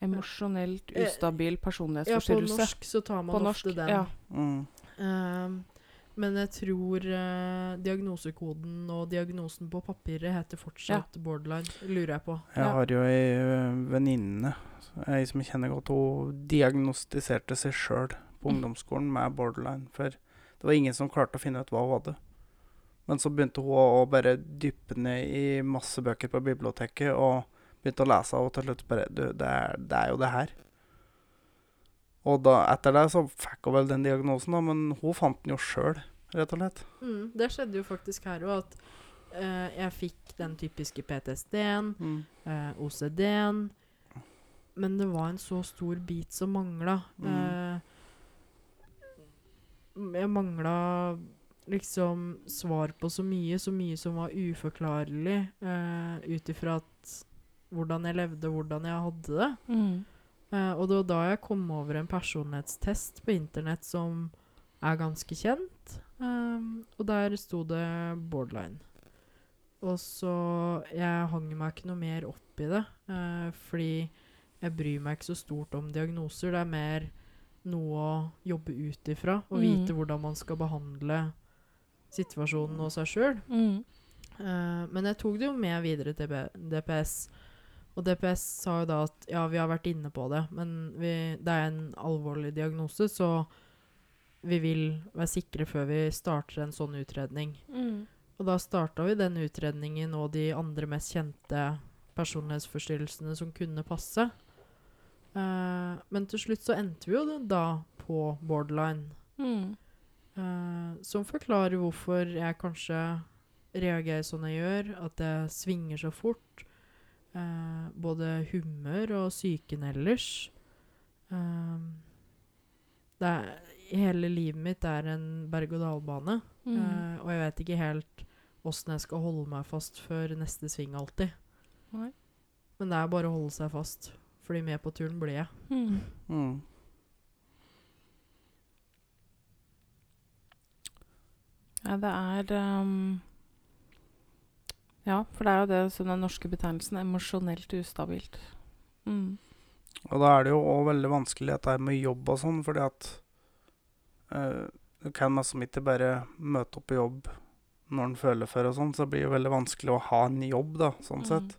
Emosjonelt ustabil ustabil ja, på norsk så tar man På norsk, ofte den. ja. Mm. Ehm, men jeg tror eh, diagnosekoden og diagnosen på papiret heter fortsatt borderline. Lurer jeg på. Jeg Ja. har jo ei ø, venninne, ei som jeg kjenner godt, hun diagnostiserte seg sjøl på Mm. ungdomsskolen med borderline. For det var ingen som klarte å finne ut hva hun hadde. Men så begynte hun å bare dyppe ned i masse bøker på biblioteket og begynte å lese, og til slutt bare Du, det er, det er jo det her. Og da, etter det så fikk hun vel den diagnosen, da, men hun fant den jo sjøl, rett og slett. Mm, det skjedde jo faktisk her òg, at uh, jeg fikk den typiske PTSD-en, Mm. uh, OCD-en. Men det var en så stor bit som mangla. Mm. Uh, jeg mangla liksom svar på så mye, så mye som var uforklarlig, uh, ut ifra at hvordan jeg levde, hvordan jeg hadde det. Mm. Eh, og det var da jeg kom over en personlighetstest på internett som er ganske kjent. Um, og der sto det borderline. Og så Jeg hang meg ikke noe mer opp i det, Uh, fordi jeg bryr meg ikke så stort om diagnoser. Det er mer noe å jobbe ut ifra og Mm. vite hvordan man skal behandle situasjonen og seg sjøl. Mm. Uh, men jeg tok det jo med videre til DPS. Og DPS sa jo da at ja, vi har vært inne på det, men vi, det er en alvorlig diagnose, så vi vil være sikre før vi starter en sånn utredning. Mm. Og da starta vi den utredningen og de andre mest kjente personlighetsforstyrrelsene som kunne passe. Uh, men til slutt så endte vi jo da på borderline. Mm. Uh, som forklarer hvorfor jeg kanskje reagerer sånn jeg gjør, at jeg svinger så fort. Eh, både humør og psyken ellers. Um, det er, hele livet mitt er en berg-og-dal-bane. Mm. Uh, og jeg vet ikke helt åssen jeg skal holde meg fast før neste sving alltid. Nei. Men det er bare å holde seg fast, fordi med på turen blir jeg. Mm. Mm. Ja, det er ehm, Ja, for det er jo det som den norske betegnelsen emosjonelt ustabilt. Mm. Og da er det jo òg veldig vanskelig dette med jobb og sånn, fordi at eh, Du kan liksom ikke bare møte opp på jobb når en føler for og sånn, så det blir jo veldig vanskelig å ha en jobb, da, sånn Mm. sett.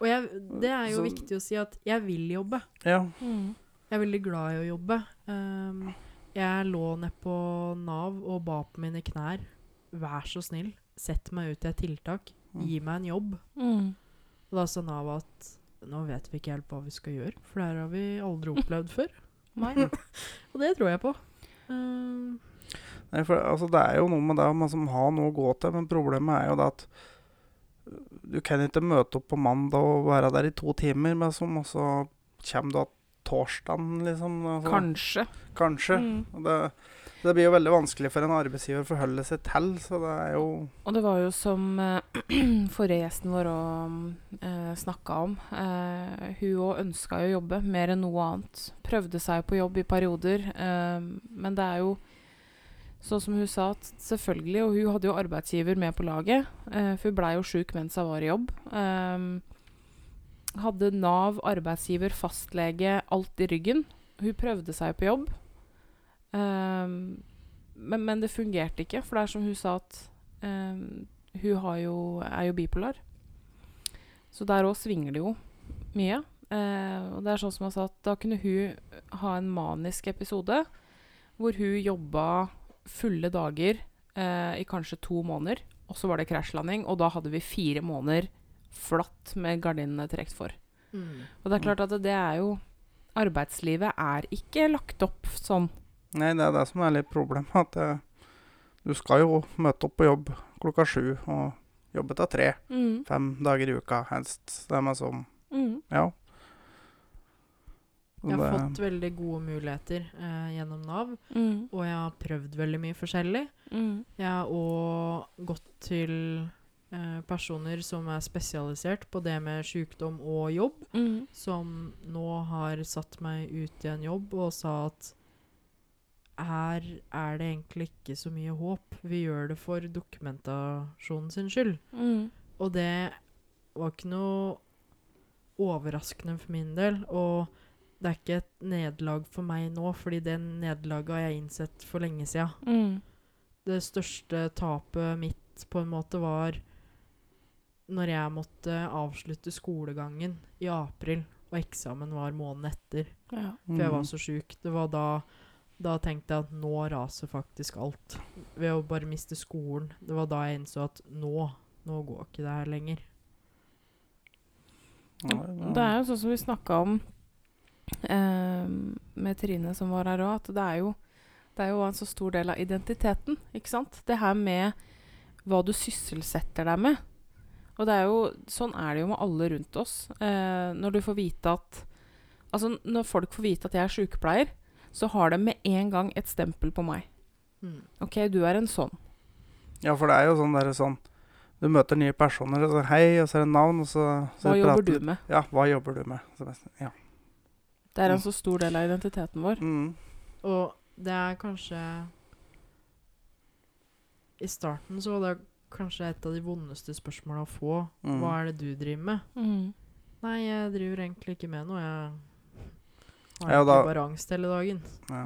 Og jeg, det er jo Så- viktig å si at jeg vil jobbe. Ja. Mm. Jeg er veldig glad i å jobbe. Um, jeg lå ned på Nav og ba på mine knær. Vær så snill, sett meg ut i et tiltak. Gi meg en jobb. Mm. Og da sa Nav at nå vet vi ikke helt hva vi skal gjøre, for det her har vi aldri opplevd før. Og det tror jeg på. Um, Nei, for altså, det er jo noe med det å liksom, ha noe å gå til, men problemet er jo det at uh, du kan ikke møte opp på mandag og være der i to timer, men som også kommer du torsdagen, liksom. Altså, Kanskje. Kanskje. Mm. Det, det blir jo veldig vanskelig for en arbeidsgiver å forholde seg til, så det er jo Og det var jo som eh, forrige gjesten vår òg uh, snakka om. eh, hun òg ønska jo å jobbe mer enn noe annet. Prøvde seg på jobb i perioder. eh, men det er jo sånn som hun sa, at selvfølgelig Og hun hadde jo arbeidsgiver med på laget, eh, for hun blei jo sjuk mens hun var i jobb. Eh, hadde Nav, arbeidsgiver, fastlege, alt i ryggen. Hun prøvde seg på jobb. Um, men, men det fungerte ikke, for det er som hun sa at um, hun har jo, er jo bipolar. Så der òg svinger det jo mye. Uh, og det er sånn som jeg sa at da kunne hun ha en manisk episode hvor hun jobba fulle dager uh, i kanskje to måneder, og så var det krasjlanding, og da hadde vi fire måneder flatt med gardinene trukket for. mm. Og det er klart at det er jo Arbeidslivet er ikke lagt opp sånn. Nei, det er det som er litt problemet. At eh, du skal jo møte opp på jobb klokka sju og jobbe til tre. Mm. Fem dager i uka helst. Det er meg som Mm. Ja. Jeg har Det- fått veldig gode muligheter eh, gjennom Nav, Mm. og jeg har prøvd veldig mye forskjellig. Mm. Jeg har òg gått til eh, personer som er spesialisert på det med sykdom og jobb, Mm. som nå har satt meg ut i en jobb og sa at her er det egentlig ikke så mye håp. Vi gjør det for dokumentasjonen sin skyld. Mm. Og det var ikke noe overraskende for min del. Og det er ikke et nederlag for meg nå, fordi det nederlaget har jeg innsett for lenge sida. Mm. Det største tapet mitt på en måte var når jeg måtte avslutte skolegangen i april, og eksamen var måneden etter. Ja. For jeg var Mm. så sjuk. Det var da da tenkte jeg at nå raser faktisk alt. Ved å bare miste skolen. Det var da jeg innså at nå, nå går ikke det her lenger. Det er jo sånn som vi snakka om eh, med Trine som var her òg, at det er, jo, det er jo en så stor del av identiteten. ikke sant? Det her med hva du sysselsetter deg med. Og det er jo, sånn er det jo med alle rundt oss. Eh, når du får vite at Altså, når folk får vite at jeg er sykepleier, så har de med en gang et stempel på meg. Mm. OK, du er en sånn. Ja, for det er jo sånn der sånn Du møter nye personer, og så hei, og så er det navn, og så, så Hva jobber du med? Ja, hva jobber du med? Så, det- ja. Det er en så stor del av identiteten vår. Mm. Og det er kanskje I starten så var det kanskje et av de vondeste spørsmåla å få. Mm. Hva er det du driver med? Mm. Nei, jeg driver egentlig ikke med noe. Jeg har Ja, da- bare angst hele dagen. Ja.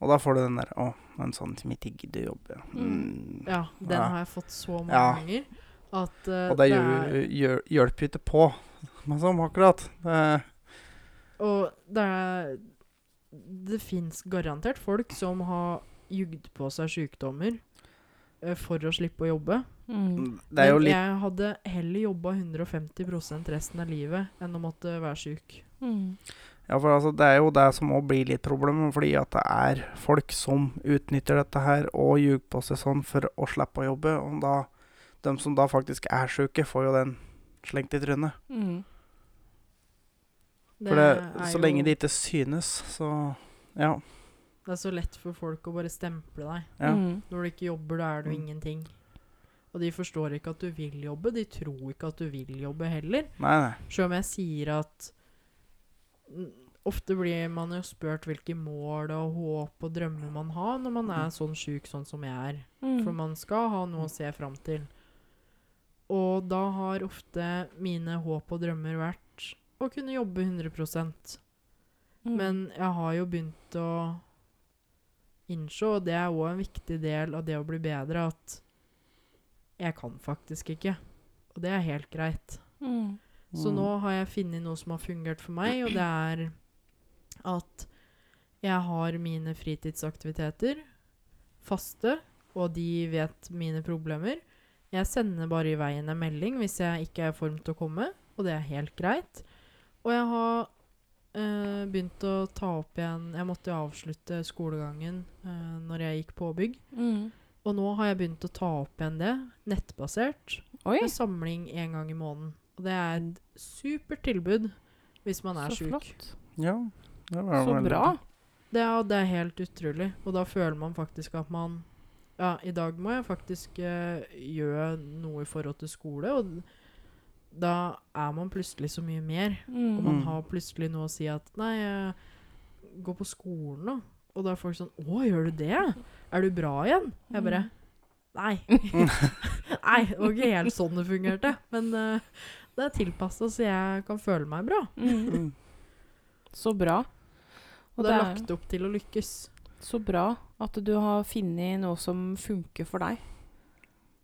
Og da får du den der Å, en sånn som ikke gidder jobbe. Mm. Mm. Ja, den Ja. har jeg fått så mange Ja. ganger at uh, Og det det gjør, er, gjør, hjelper jo ikke på. Men sånn akkurat. Det, Og det er Det fins garantert folk som har jugd på seg sykdommer uh, for å slippe å jobbe. Mm. det er jo Men litt jeg hadde heller jobba 150% resten av livet enn å måtte være syk. Mm. Ja, for altså, det er jo det som òg blir litt problemet, fordi at det er folk som utnytter dette her og ljuger på seg sånn for å slippe å jobbe. Og da, de som da faktisk er syke, får jo den slengt i trynet. Mm. For det, så lenge det ikke synes, så ja. Det er så lett for folk å bare stemple deg. Ja. Mm. Når du ikke jobber, da er du Mm. ingenting. Og de forstår ikke at du vil jobbe. De tror ikke at du vil jobbe heller. Nei, nei. Selv om jeg sier at Ofte blir man jo spurt hvilke mål og håp og drømmer man har når man er sånn sjuk sånn som jeg er. Mm. For man skal ha noe å se fram til. Og da har ofte mine håp og drømmer vært å kunne jobbe 100 Mm. Men jeg har jo begynt å innse, og det er òg en viktig del av det å bli bedre, at jeg kan faktisk ikke. Og det er helt greit. Mm. Så Mm. nå har jeg funnet noe som har fungert for meg, og det er at jeg har mine fritidsaktiviteter faste, og de vet mine problemer. Jeg sender bare i veien en melding hvis jeg ikke er i form til å komme, og det er helt greit. Og jeg har øh, begynt å ta opp igjen Jeg måtte jo avslutte skolegangen øh, når jeg gikk påbygg. Mm. Og nå har jeg begynt å ta opp igjen det, nettbasert. Oi, Med samling én gang i måneden. Og det er et supert tilbud hvis man er så sjuk. flott. Ja, det var Så veldig bra. Det, er- det er helt utrolig. Og da føler man faktisk at man Ja, i dag må jeg faktisk eh, gjøre noe i forhold til skole, og da er man plutselig så mye mer. Og Mm. man Mm. har plutselig noe å si at Nei, jeg går på skolen da. Og da er folk sånn Å, gjør du det? Er du bra igjen? Jeg bare Nei. Nei, det var ikke helt sånn det fungerte. Men eh, det er tilpassa så jeg kan føle meg bra. Mm. Mm. Så bra. Og det er lagt opp til å lykkes. så bra at du har funnet noe som funker for deg.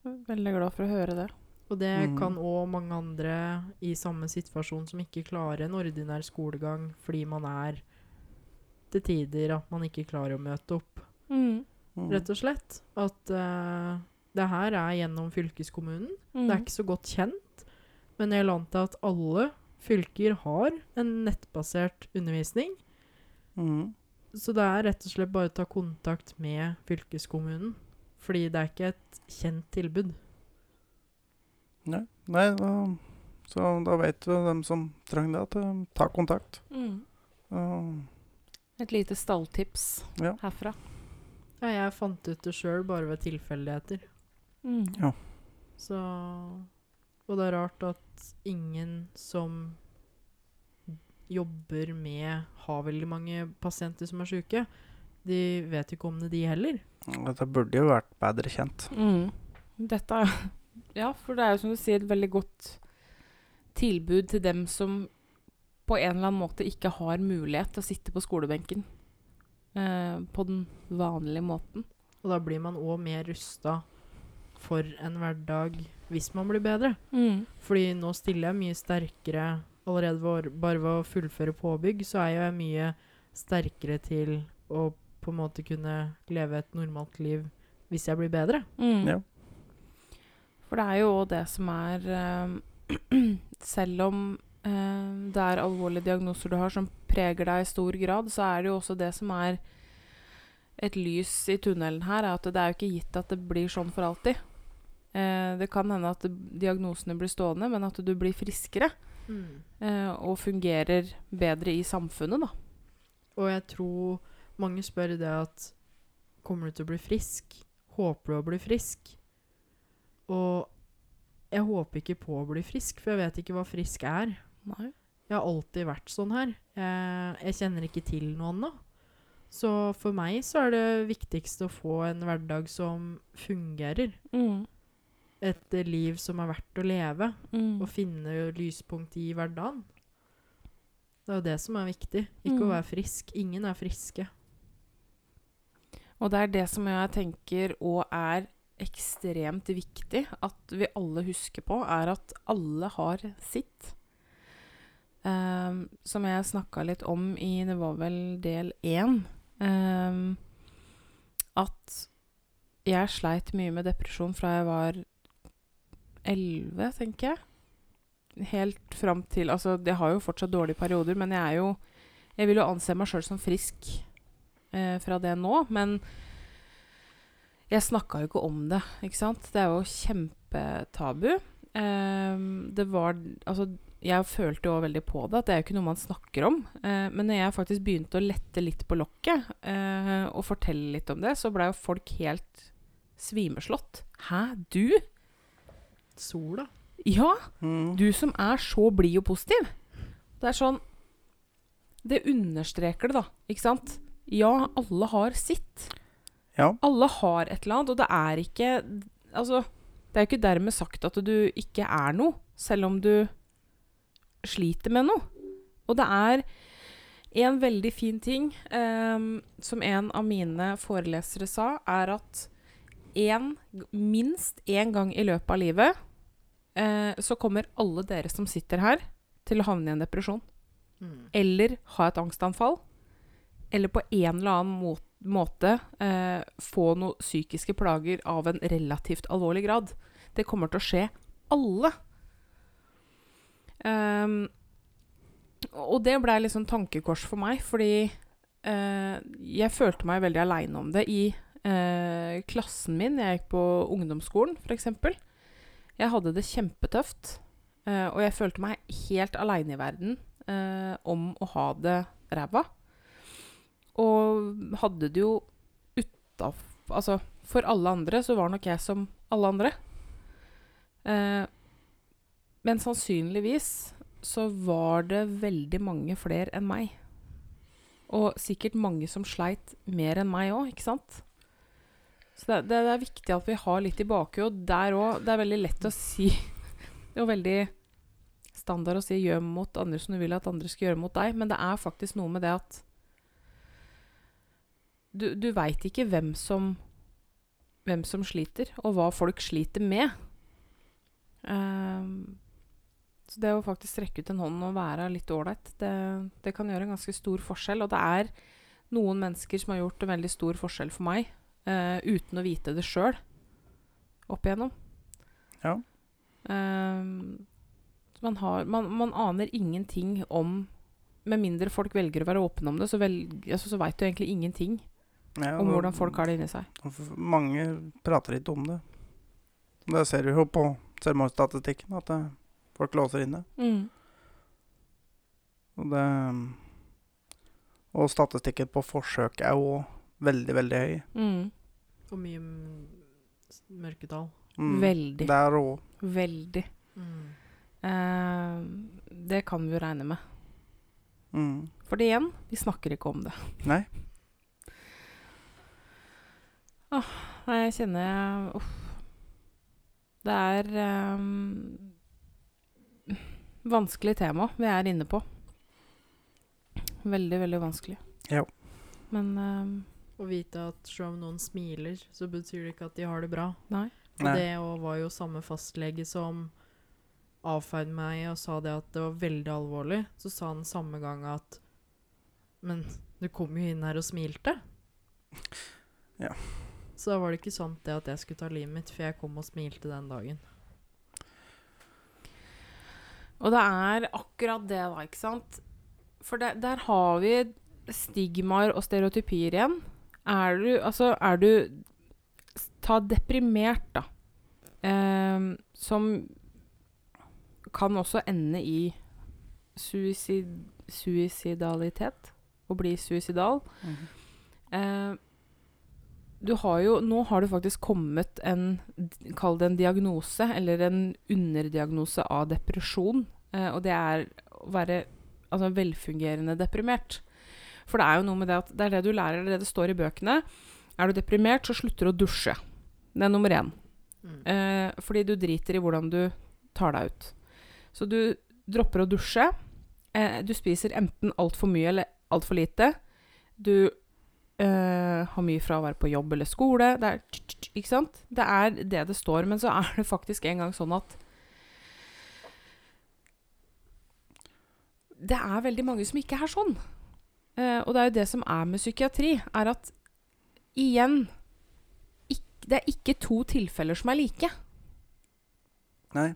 Veldig glad for å høre det. Og det Mm. kan òg mange andre i samme situasjon som ikke klarer en ordinær skolegang fordi man er til tider at man ikke klarer å møte opp. Mm. Mm. Rett og slett. At uh, det her er gjennom fylkeskommunen. Mm. Det er ikke så godt kjent, men jeg la an til at alle fylker har en nettbasert undervisning. Mm. Så det er rett og slett bare å ta kontakt med fylkeskommunen. Fordi det er ikke et kjent tilbud. Nei, nei da, så da vet du dem som trenger det, at de tar kontakt. Mm. Et lite stalltips Ja. herfra. Ja, jeg fant ut det sjøl bare ved tilfeldigheter. Mm. Så Og det er rart at ingen som jobber med Har veldig mange pasienter som er syke. De vet ikke om det, de heller. Dette burde jo vært bedre kjent. Mm. Dette Ja, for det er jo som du sier, et veldig godt tilbud til dem som på en eller annen måte ikke har mulighet til å sitte på skolebenken eh, på den vanlige måten. Og da blir man òg mer rusta for en hverdag hvis man blir bedre. Mm. Fordi nå stiller jeg mye sterkere allerede ved, bare ved å fullføre påbygg, så er jeg mye sterkere til å på en måte kunne leve et normalt liv hvis jeg blir bedre. Mm. Ja. For det er jo òg det som er eh, Selv om eh, det er alvorlige diagnoser du har som preger deg i stor grad, så er det jo også det som er et lys i tunnelen her, er at det er jo ikke gitt at det blir sånn for alltid. Eh, det kan hende at diagnosene blir stående, men at du blir friskere eh, og fungerer bedre i samfunnet, da. Og jeg tror mange spør det at Kommer du til å bli frisk? Håper du å bli frisk? Og jeg håper ikke på å bli frisk, for jeg vet ikke hva frisk er. Nei. Jeg har alltid vært sånn her. Jeg, jeg kjenner ikke til noe annet. Så for meg så er det viktigste å få en hverdag som fungerer. Mm. Et eh, liv som er verdt å leve. Mm. Og finne lyspunkt i hverdagen. Det er jo det som er viktig. Ikke Mm. å være frisk. Ingen er friske. Og det er det som jeg tenker og er ekstremt viktig at vi alle husker på, er at alle har sitt. Um, som jeg snakka litt om i Det var vel del én. Um, at jeg sleit mye med depresjon fra jeg var elleve, tenker jeg. Helt fram til Altså, jeg har jo fortsatt dårlige perioder, men jeg er jo Jeg vil jo anse meg sjøl som frisk eh, fra det nå, men jeg snakka jo ikke om det, ikke sant? Det er jo kjempetabu. Eh, det var Altså, Jeg følte jo veldig på det, at det er jo ikke noe man snakker om. Eh, men når jeg faktisk begynte å lette litt på lokket eh, og fortelle litt om det, så blei jo folk helt svimeslått. Hæ, du? Sola. Ja, Mm. du som er så blid og positiv. Det er sånn Det understreker det, da. Ikke sant? Ja, alle har sitt. Ja. Alle har et eller annet, og det er ikke Altså, det er jo ikke dermed sagt at du ikke er noe, selv om du sliter med noe. Og det er en veldig fin ting um, som en av mine forelesere sa, er at en, minst én gang i løpet av livet eh, så kommer alle dere som sitter her, til å havne i en depresjon Mm. eller ha et angstanfall, eller på en eller annen må måte eh, få noen psykiske plager av en relativt alvorlig grad. Det kommer til å skje alle. Um, og det blei liksom tankekors for meg, fordi eh, jeg følte meg veldig aleine om det i eh, klassen min. Jeg gikk på ungdomsskolen, f.eks. Jeg hadde det kjempetøft, eh, og jeg følte meg helt aleine i verden eh, om å ha det ræva. Og hadde det jo utaf... Altså, for alle andre så var nok jeg som alle andre. Eh, men sannsynligvis så var det veldig mange flere enn meg. Og sikkert mange som sleit mer enn meg òg, ikke sant? Så det, det, er viktig at vi har litt i bakhodet der òg. Det er veldig lett å si jo veldig standard å si 'gjør mot andre som du vil at andre skal gjøre mot deg', men det er faktisk noe med det at du, du veit ikke hvem som hvem som sliter, og hva folk sliter med. Um, så det å faktisk strekke ut en hånd og være litt ålreit, det, det kan gjøre en ganske stor forskjell. Og det er noen mennesker som har gjort en veldig stor forskjell for meg, eh, uten å vite det sjøl, opp igjennom. Ja. Ehm, man, har, man, man aner ingenting om Med mindre folk velger å være åpne om det, så, velg, altså, så veit du egentlig ingenting Ja, om hvordan folk har det inni seg. Mange prater ikke om det. Det ser vi jo på selvmordsstatistikken, at det, folk låser inne. Mm. Og, det, og statistikken på forsøk er jo veldig, veldig høy. Mm. Og mye mørketall. Mm. Veldig. Der òg. Veldig. Mm. Eh, det kan vi jo regne med. Mm. For det igjen, vi snakker ikke om det. Nei. Nei, jeg kjenner jeg Uff. Det er um, vanskelig tema vi er inne på. Veldig, veldig vanskelig. Ja. Men eh, Å vite at selv om noen smiler, så betyr det ikke at de har det bra. nei. Og Nei. det var jo samme fastlege som avfeide meg og sa det at det var veldig alvorlig. Så sa han samme gang at Men du kom jo inn her og smilte. Ja. Så da var det ikke sant det at jeg skulle ta livet mitt, for jeg kom og smilte den dagen. Og det er akkurat det, da, ikke sant? For det, der har vi stigmaer og stereotypier igjen. Er du Altså, er du Ta deprimert, da. Eh, som kan også ende i suicid, suicidalitet. Å bli suicidal. Mhm. Eh, du har jo Nå har det faktisk kommet en Kall det en diagnose, eller en underdiagnose av depresjon. Eh, og det er å være altså, velfungerende deprimert. For det er jo noe med det at det er det du lærer, det er det det står i bøkene. Er du deprimert, så slutter du å dusje. Det er nummer én. Mm. Eh, fordi du driter i hvordan du tar deg ut. Så du dropper å dusje. Eh, du spiser enten altfor mye eller altfor lite. Du eh, har mye fra å være på jobb eller skole. Det er, ikke sant? Det er det det står. Men så er det faktisk en gang sånn at Det er veldig mange som ikke er sånn. Eh, og det er jo det som er med psykiatri, er at igjen ikk- Det er ikke to tilfeller som er like. Nei.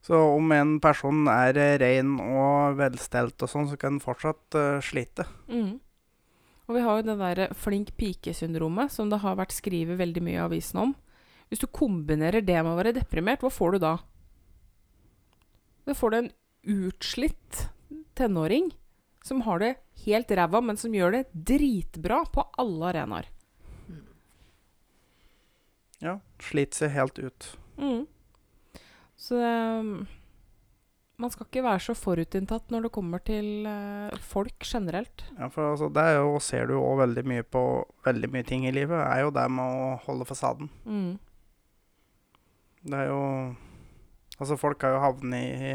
Så om en person er eh, ren og velstelt og sånn, så kan den fortsatt uh, slite. Mm. Og vi har jo det derre flink pike-syndromet, som det har vært skrevet veldig mye i avisen om. Hvis du kombinerer det med å være deprimert, hva får du da? Da får du en utslitt tenåring som har det helt ræva, men som gjør det dritbra på alle arenaer. Ja. Sliter seg helt ut. Mm. Så um, man skal ikke være så forutinntatt når det kommer til uh, folk generelt. Ja, for altså, det jo, ser du jo veldig mye på veldig mye ting i livet, er jo det med å holde fasaden. Mm. Det er jo Altså, folk har jo havnet i,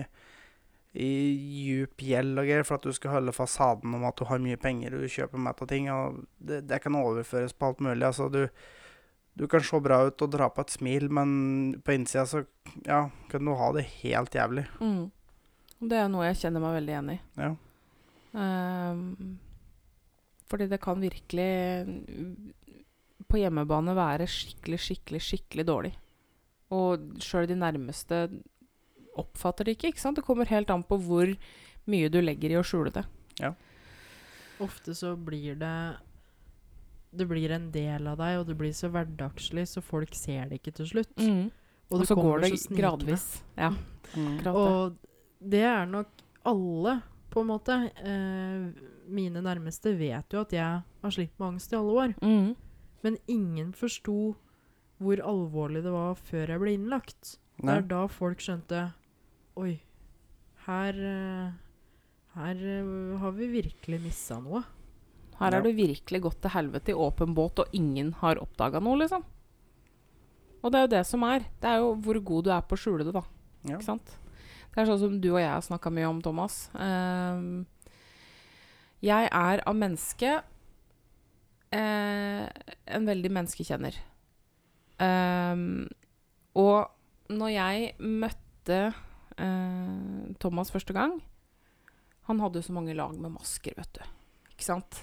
i djup gjeld og greier for at du skal holde fasaden om at du har mye penger og du kjøper mat og ting. Og det, det kan overføres på alt mulig. Altså, du, du kan se bra ut og dra på et smil, men på innsida så ja, kan du ha det helt jævlig. Mm. Det er noe jeg kjenner meg veldig igjen i. Ja. Um, fordi det kan virkelig på hjemmebane være skikkelig, skikkelig, skikkelig dårlig. Og sjøl de nærmeste oppfatter det ikke. ikke sant? Det kommer helt an på hvor mye du legger i å skjule det. Ja. Ofte så blir det Det blir en del av deg, og det blir så hverdagslig, så folk ser det ikke til slutt. Mm. Og, og så går det så gradvis. Ja, Mm. Og det er nok alle, på en måte. Eh, mine nærmeste vet jo at jeg har slitt med angst i alle år. Mm. Men ingen forsto hvor alvorlig det var før jeg ble innlagt. Det er da folk skjønte Oi, her eh, Her eh, har vi virkelig missa noe. Her Ja. du virkelig gått til helvete i åpen båt, og ingen har oppdaga noe, liksom. Og det er jo det som er. Det er jo hvor god du er på å skjule det, da. Ja. Ikke sant? Det er sånn som du og jeg har snakka mye om, Thomas. Um, jeg er av menneske eh, en veldig menneskekjenner. Um, og når jeg møtte Thomas første gang Han hadde jo så mange lag med masker, vet du. Ikke sant?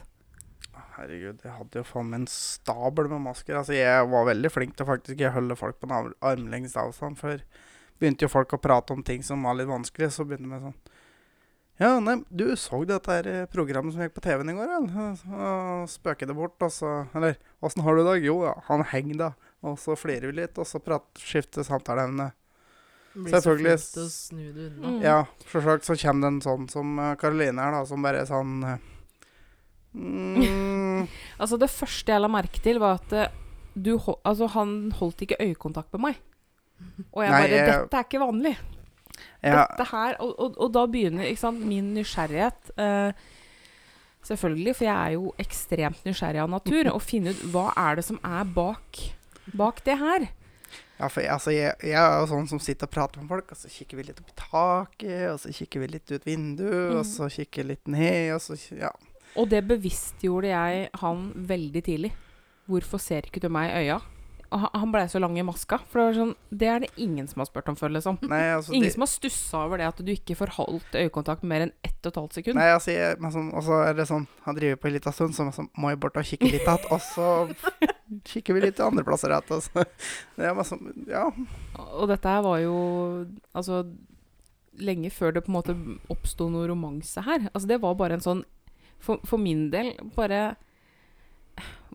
Herregud, jeg hadde jo faen meg en stabel med masker. Altså, jeg var veldig flink til faktisk å holde folk på en arm- armlengdes avstand. Før begynte jo folk å prate om ting som var litt vanskelig, så begynte vi sånn Ja, nei, du så dette her eh, programmet som gikk på TV-en i går, vel? Og det bort, og så Eller, åssen har du det i dag? Jo, ja, han henger, da. Og så flirer vi litt, og så prat, skifter samtaleemne. Blir så Selvfølgelig. å snu det unna. Mm. Ja, selvsagt så kommer det en sånn som Karoline Caroline her, da, som bare er sånn eh, mm, Altså, det første jeg la merke til, var at eh, du, altså, han holdt ikke øyekontakt med meg. Og jeg Nei, bare jeg- Dette er ikke vanlig. ja, Dette her Og, og, og da begynner ikke sant, min nysgjerrighet. eh, selvfølgelig, for jeg er jo ekstremt nysgjerrig av natur. Å finne ut hva er det som er bak, bak det her. Ja, for jeg, altså, jeg, jeg er jo sånn som sitter og prater med folk, og så kikker vi litt opp i taket, og så kikker vi litt ut vinduet, og Mm. så kikker litt ned, og så Ja. Og det bevisstgjorde jeg han veldig tidlig. Hvorfor ser ikke du meg i øya? Han- blei så lang i maska. For det, var sånn, det er det ingen som har spurt om før, liksom. Nei, altså Ingen de, som har stussa over det at du ikke får holdt øyekontakt mer enn ett og et halvt sekund. Nei, altså, jeg, men sånn, og så er det sånn Han driver på en liten stund, så, så må jeg bort og kikke litt igjen, og så kikker vi litt til andre plasser igjen. og Det sånn Ja. Og dette her var jo altså lenge før det på en måte oppsto noe romanse her. Altså Det var bare en sånn For, for min del bare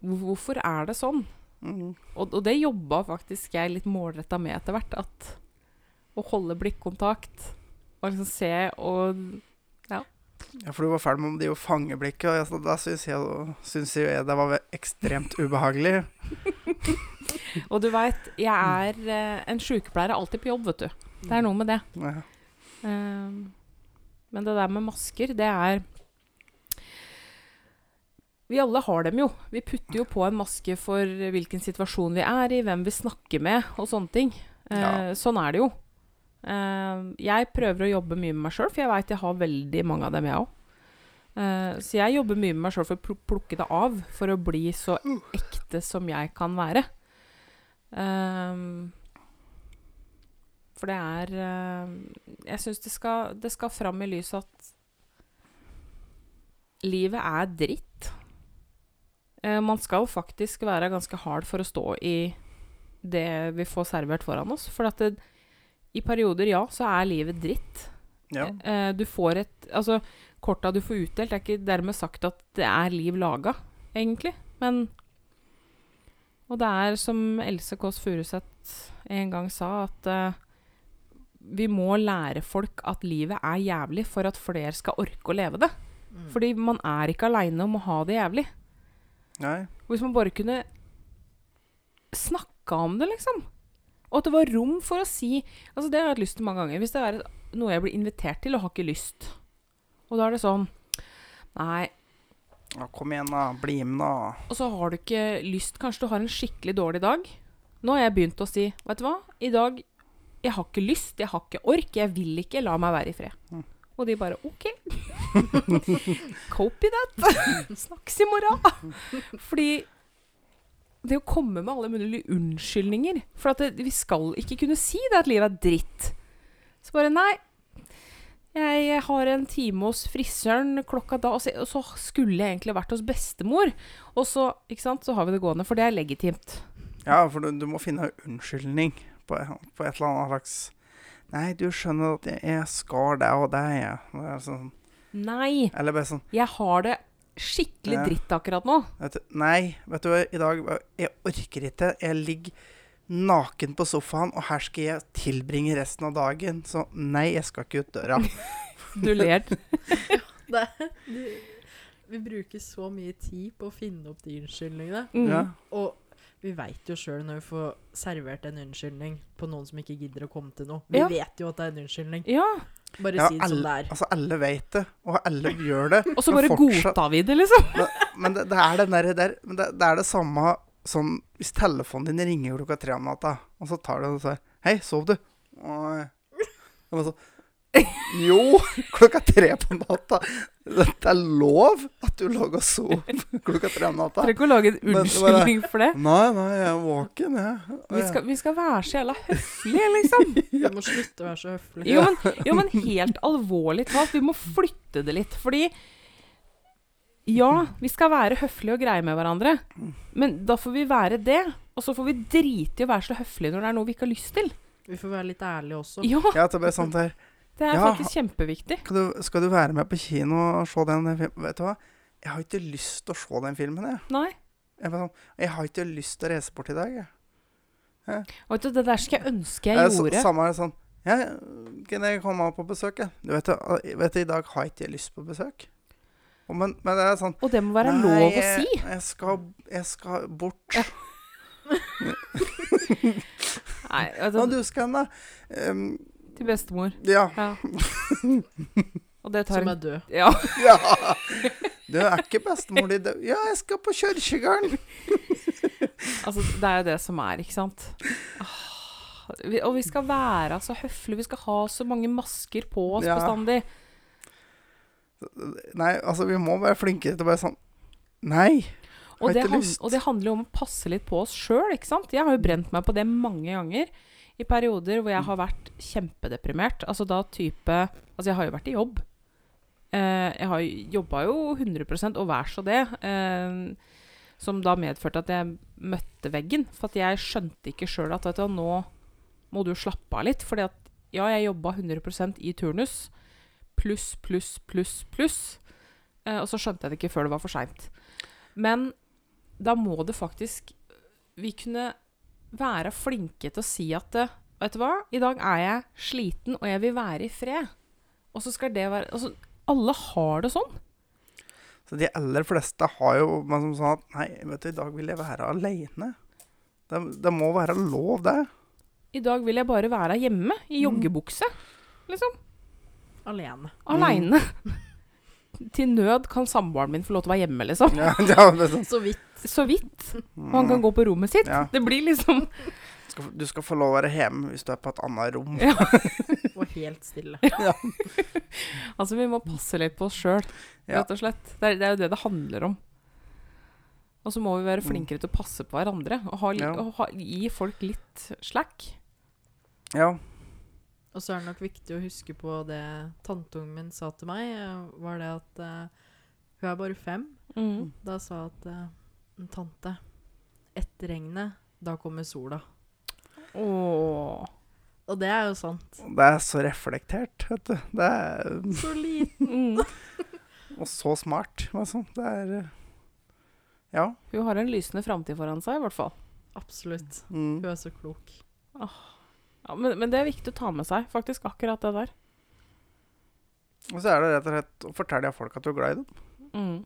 Hvorfor er det sånn? Mm. Og, og det jobba faktisk jeg litt målretta med etter hvert. At å holde blikkontakt og liksom se og Ja, ja for du var ferdig med det å fange blikket, og jeg, da syns jeg, synes jeg det var ekstremt ubehagelig. Og du veit, jeg er eh, En sykepleier er alltid på jobb, vet du. Det er noe med det. Ja. Um, men det der med masker, det er Vi alle har dem jo. Vi putter jo på en maske for hvilken situasjon vi er i, hvem vi snakker med og sånne ting. Eh, Ja. Sånn er det jo. Eh, jeg prøver å jobbe mye med meg sjøl, for jeg veit jeg har veldig mange av dem, jeg òg. så jeg jobber mye med meg sjøl for å plukke det av, for å bli så ekte som jeg kan være. Ehm, for det er eh, Jeg syns det, det skal fram i lyset at livet er dritt. Eh, man skal faktisk være ganske hard for å stå i det vi får servert foran oss. For at det, i perioder, ja, så er livet dritt. ja. Eh, du får et Altså, korta du får utdelt, er ikke dermed sagt at det er liv laga, egentlig. Men Og det er som Else Kåss Furuseth en gang sa, at eh, vi må lære folk at livet er jævlig for at flere skal orke å leve det. Mm. Fordi man er ikke aleine om å ha det jævlig. Nei. Hvis man bare kunne snakka om det, liksom. Og at det var rom for å si Altså Det har jeg hatt lyst til mange ganger. Hvis det er noe jeg blir invitert til og har ikke lyst, og da er det sånn Nei. Ja, kom igjen, da. Bli med, da. Og så har du ikke lyst Kanskje du har en skikkelig dårlig dag. Nå har jeg begynt å si Vet du hva? I dag Jeg har ikke lyst, jeg har ikke ork, jeg vil ikke. La meg være i fred. Mm. Og de bare OK. Copy that. Snakkes i morgen. Fordi det å komme med alle mulige unnskyldninger For det, vi skal ikke kunne si det at livet er dritt. Så bare Nei. Jeg har en time hos frisøren klokka da, og så, skulle jeg egentlig vært hos bestemor. Og så, sant, så har vi det gående, for det er legitimt. Ja, for du, du må finne unnskyldning på, på et eller annet slags Nei, du skjønner at jeg, skar deg og deg, Ja. Sånn, Nei, eller bare sånn jeg har det skikkelig dritt akkurat nå. vet du, Nei, vet du hva, i dag Jeg orker ikke. Jeg ligger naken på sofaen, og her skal jeg tilbringe resten av dagen. Så nei, jeg skal ikke ut døra. Du ler. Det, du, vi bruker så mye tid på å finne opp de unnskyldningene. Mm. Ja. Og vi veit jo sjøl når vi får servert en unnskyldning på noen som ikke gidder å komme til noe. Vi Ja. vet jo at det er en unnskyldning. Ja, Bare Ja, si det som det er. altså, alle vet det, og alle gjør det. Og så bare godtar vi det, liksom. Men, men det, det er den der, der men det, det er det samme sånn Hvis telefonen din ringer klokka tre om natta, og så tar du og sier 'Hei, sov du?' Og, og så, jo, klokka tre på natta. Det er lov at du lå og sov klokka tre om natta. Trenger ikke å lage en unnskyldning for det. Nei, nei, jeg er våken, jeg. Vi skal, vi skal være så jævla høflige, liksom. Vi må slutte å være så høflige. Jo men, jo, men helt alvorlig talt, vi må flytte det litt. Fordi ja, vi skal være høflige og greie med hverandre. Men da får vi være det. Og så får vi drite i å være så høflige når det er noe vi ikke har lyst til. Vi får være litt ærlige også. Ja, Ja, det ble sånn der det er Ja. faktisk kjempeviktig. skal du, skal du være med på kino og se den filmen? Vet du hva? Jeg har ikke lyst til å se den filmen, jeg. Nei. Jeg, sånn, jeg har ikke lyst til å reise bort i dag, jeg. Og vet du, det der skulle jeg ønske jeg jeg gjorde. så-. Samme er det sånn Ja, kan jeg komme på besøk, jeg? Du vet, vet du, i dag har jeg ikke lyst på besøk. Og Men, men det er sånn Og det må være Nei, lov å si. Jeg skal, jeg skal bort. Nei, altså, du skal da? Um, til bestemor. ja. Ja. Og det tar Som er død. Ja. ja. Du er ikke bestemor di. død. Ja, jeg skal på kirkegården. Altså, det er jo det som er, ikke sant? Ah, og vi skal være så høflige, vi skal ha så mange masker på oss Ja. bestandig. Nei, altså, vi må være flinkere til å bare sånn Nei. Og Har det, ikke han, lyst. og det handler jo om å passe litt på oss sjøl, ikke sant? Jeg har jo brent meg på det mange ganger. I perioder hvor jeg har vært kjempedeprimert. Altså da type Altså, jeg har jo vært i jobb. Eh, jeg har jobba jo 100% og vær så det. Eh, som da medførte at jeg møtte veggen. For at jeg skjønte ikke sjøl at vet du, nå må du slappe av litt. Fordi at ja, jeg jobba 100% i turnus. Pluss, pluss, pluss, pluss. Eh, og så skjønte jeg det ikke før det var for seint. Men da må det faktisk Vi kunne være flinke til å si at eh, Vet du hva, i dag er jeg sliten, og jeg vil være i fred. Og så skal det være altså, Alle har det sånn. Så de aller fleste har jo men som sånn at Nei, vet du, i dag vil jeg være aleine. Det, det må være lov, det. I dag vil jeg bare være hjemme i joggebukse. Liksom. Alene. Aleine. Til nød kan samboeren min få lov til å være hjemme, liksom. Ja, ja, det er sånn. Så vidt. Så vidt. Og han kan gå på rommet sitt. Ja. Det blir liksom skal, Du skal få lov å være hjemme hvis du er på et annet rom. ja. Og helt stille. Altså, vi må passe litt på oss sjøl, rett og slett. Det er, det er jo det det handler om. Og så må vi være flinkere til å passe på hverandre og, ha, Ja. og ha, gi folk litt slack. Ja. Og så er det nok viktig å huske på det tanteungen min sa til meg, eh, var det at uh, hun er bare fem. Mm. Da sa hun at eh, Tante, etter regnet, da kommer sola. Åh. Og det er jo sant. Det er så reflektert, vet du. Det er Så liten. Mm. Og så smart. Altså. Det er eh, Ja. Hun har en lysende framtid foran seg, i hvert fall. Absolutt. Mm. Hun er så klok. Ja, men, men det er viktig å ta med seg, faktisk, akkurat det der. Og så er det rett og slett å fortelle folk at du er glad i dem. Mm.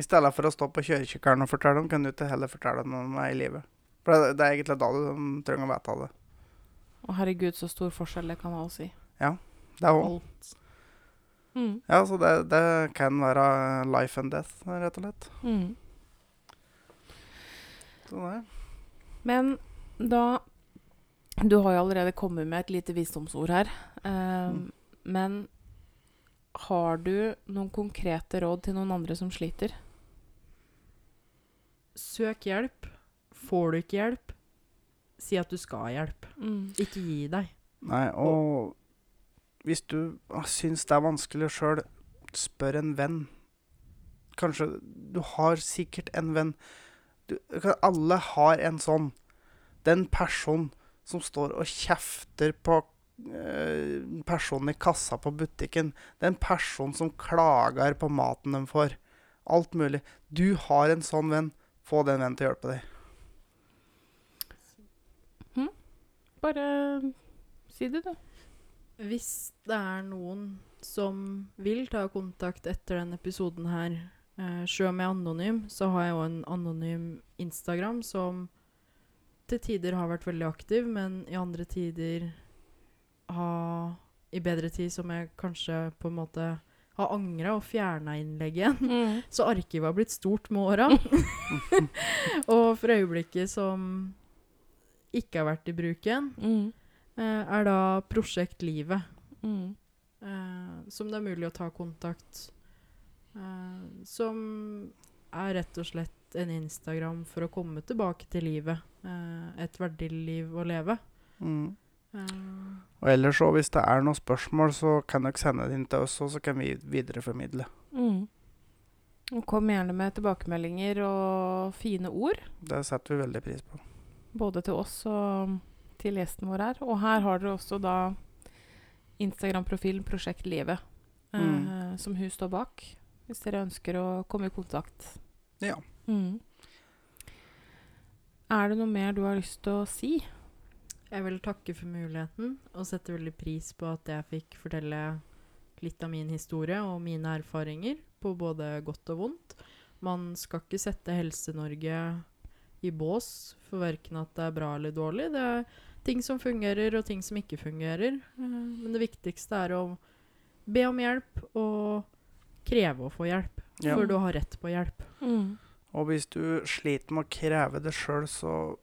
I stedet for å stå på kjøresykkelen og fortelle dem, kan du ikke heller fortelle dem om er i livet. For det, det er egentlig da du trenger å vite av det. Og herregud, så stor forskjell det kan ha å si. Det er. Alt. Mm. Ja, så det, det kan være life and death, rett og slett. Mm. er det. Men da Du har jo allerede kommet med et lite visdomsord her. Eh, Mm. Men har du noen konkrete råd til noen andre som sliter? Søk hjelp. Får du ikke hjelp, si at du skal ha hjelp. Mm. Ikke gi deg. Nei, og hvis du ah, syns det er vanskelig sjøl, spør en venn. Kanskje Du har sikkert en venn du, Alle har en sånn. Den personen som står og kjefter på personen i kassa på butikken. Det er en person som klager på maten de får. Alt mulig. Du har en sånn venn. Få den vennen til å hjelpe deg. Bare si det, du. Hvis det er noen som vil ta kontakt etter denne episoden her, eh, sjøl om jeg er anonym, så har jeg jo en anonym Instagram som til tider har vært veldig aktiv, men i andre tider har I bedre tid som jeg kanskje på en måte har angra og fjerna innlegget igjen. Mm. Så arkivet har blitt stort med åra. og for øyeblikket som ikke har vært i bruk igjen, Mm. eh, er da Prosjekt Livet. Mm. eh, som det er mulig å ta kontakt. eh, som er rett og slett en Instagram for å komme tilbake til livet. eh, et verdig liv å leve. Mm. Eh, Og ellers så, hvis det er noen spørsmål, så kan dere sende det inn til oss, og så kan vi videreformidle. Mm. Kom gjerne med tilbakemeldinger og fine ord. Det setter vi veldig pris på. Både til oss og til gjesten vår her. Og her har dere også da Instagram-profilen Prosjekt Livet, eh, Mm. som hun står bak. Hvis dere ønsker å komme i kontakt. Ja. Mm. Er det noe mer du har lyst til å si? Jeg vil takke for muligheten, og setter veldig pris på at jeg fikk fortelle litt av min historie og mine erfaringer, på både godt og vondt. Man skal ikke sette Helse-Norge i bås for verken at det er bra eller dårlig. Det er ting som fungerer, og ting som ikke fungerer. Eh, Men det viktigste er å be om hjelp, og kreve å få hjelp. Ja. For du har rett på hjelp. Mm. Og hvis du sliter med å kreve det sjøl, så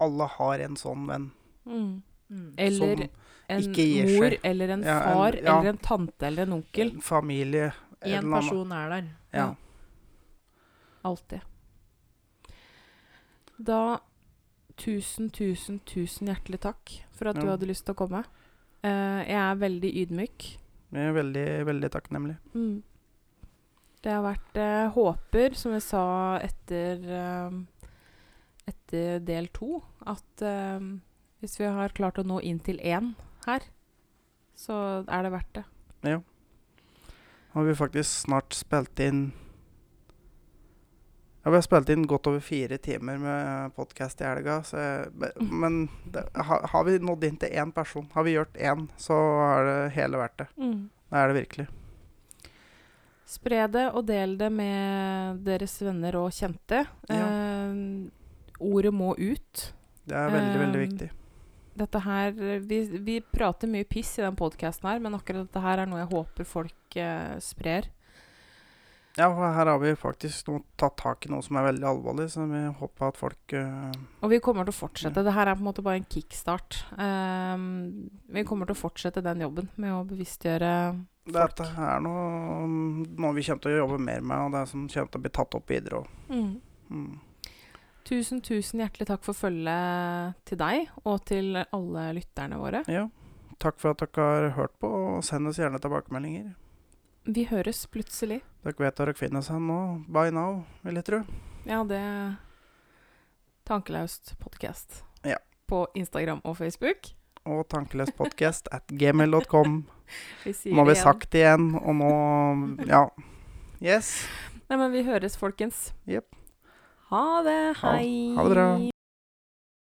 Alle har en sånn venn. Mm. Mm. Eller en mor, seg. eller en Ja, en- far, ja. eller en tante, eller en onkel. En familie. en Én person er der. Ja. Alltid. Da tusen, tusen, tusen hjertelig takk for at du hadde lyst til å komme. Uh, jeg er veldig ydmyk. Jeg er veldig, veldig takknemlig. Mm. Det har vært uh, Håper, som jeg sa etter eh, Etter del to, at eh, hvis vi har klart å nå inn til én her, så er det verdt det. Ja. Og vi har faktisk snart spilt inn Ja, vi har spilt inn godt over fire timer med podkast i helga. Jeg, men det, har, har vi nådd inn til én person, har vi gjort én, så er det hele verdt det. Mm. Det er det virkelig. Spre det og del det med deres venner og kjente. Eh, ordet må ut. Det er veldig, veldig Um, viktig. Dette her Vi, vi prater mye piss i den podkasten her, men akkurat dette her er noe jeg håper folk uh, sprer. Ja, for her har vi faktisk noe, tatt tak i noe som er veldig alvorlig, så vi håper at folk uh, Og vi kommer til å fortsette. Det her er på en måte bare en kickstart. Um, vi kommer til å fortsette den jobben med å bevisstgjøre folk. Dette er noe, noe vi kommer til å jobbe mer med, og det er som kommer til å bli tatt opp videre òg. mm. Mm. Tusen, tusen hjertelig takk for følget til deg og til alle lytterne våre. Ja. Takk for at dere har hørt på, og send oss gjerne tilbakemeldinger. Vi høres plutselig. Dere vet hvor dere finner oss hen nå. By now, vil jeg tro. Ja, det er Tankelaust podkast. Ja. På Instagram og Facebook. Og tankeløspodkast at gmail.com. Har vi sagt igjen, og nå Ja. Yes. Nei, men vi høres, folkens. Jepp. Ha det. Ha- Hei. ha det bra.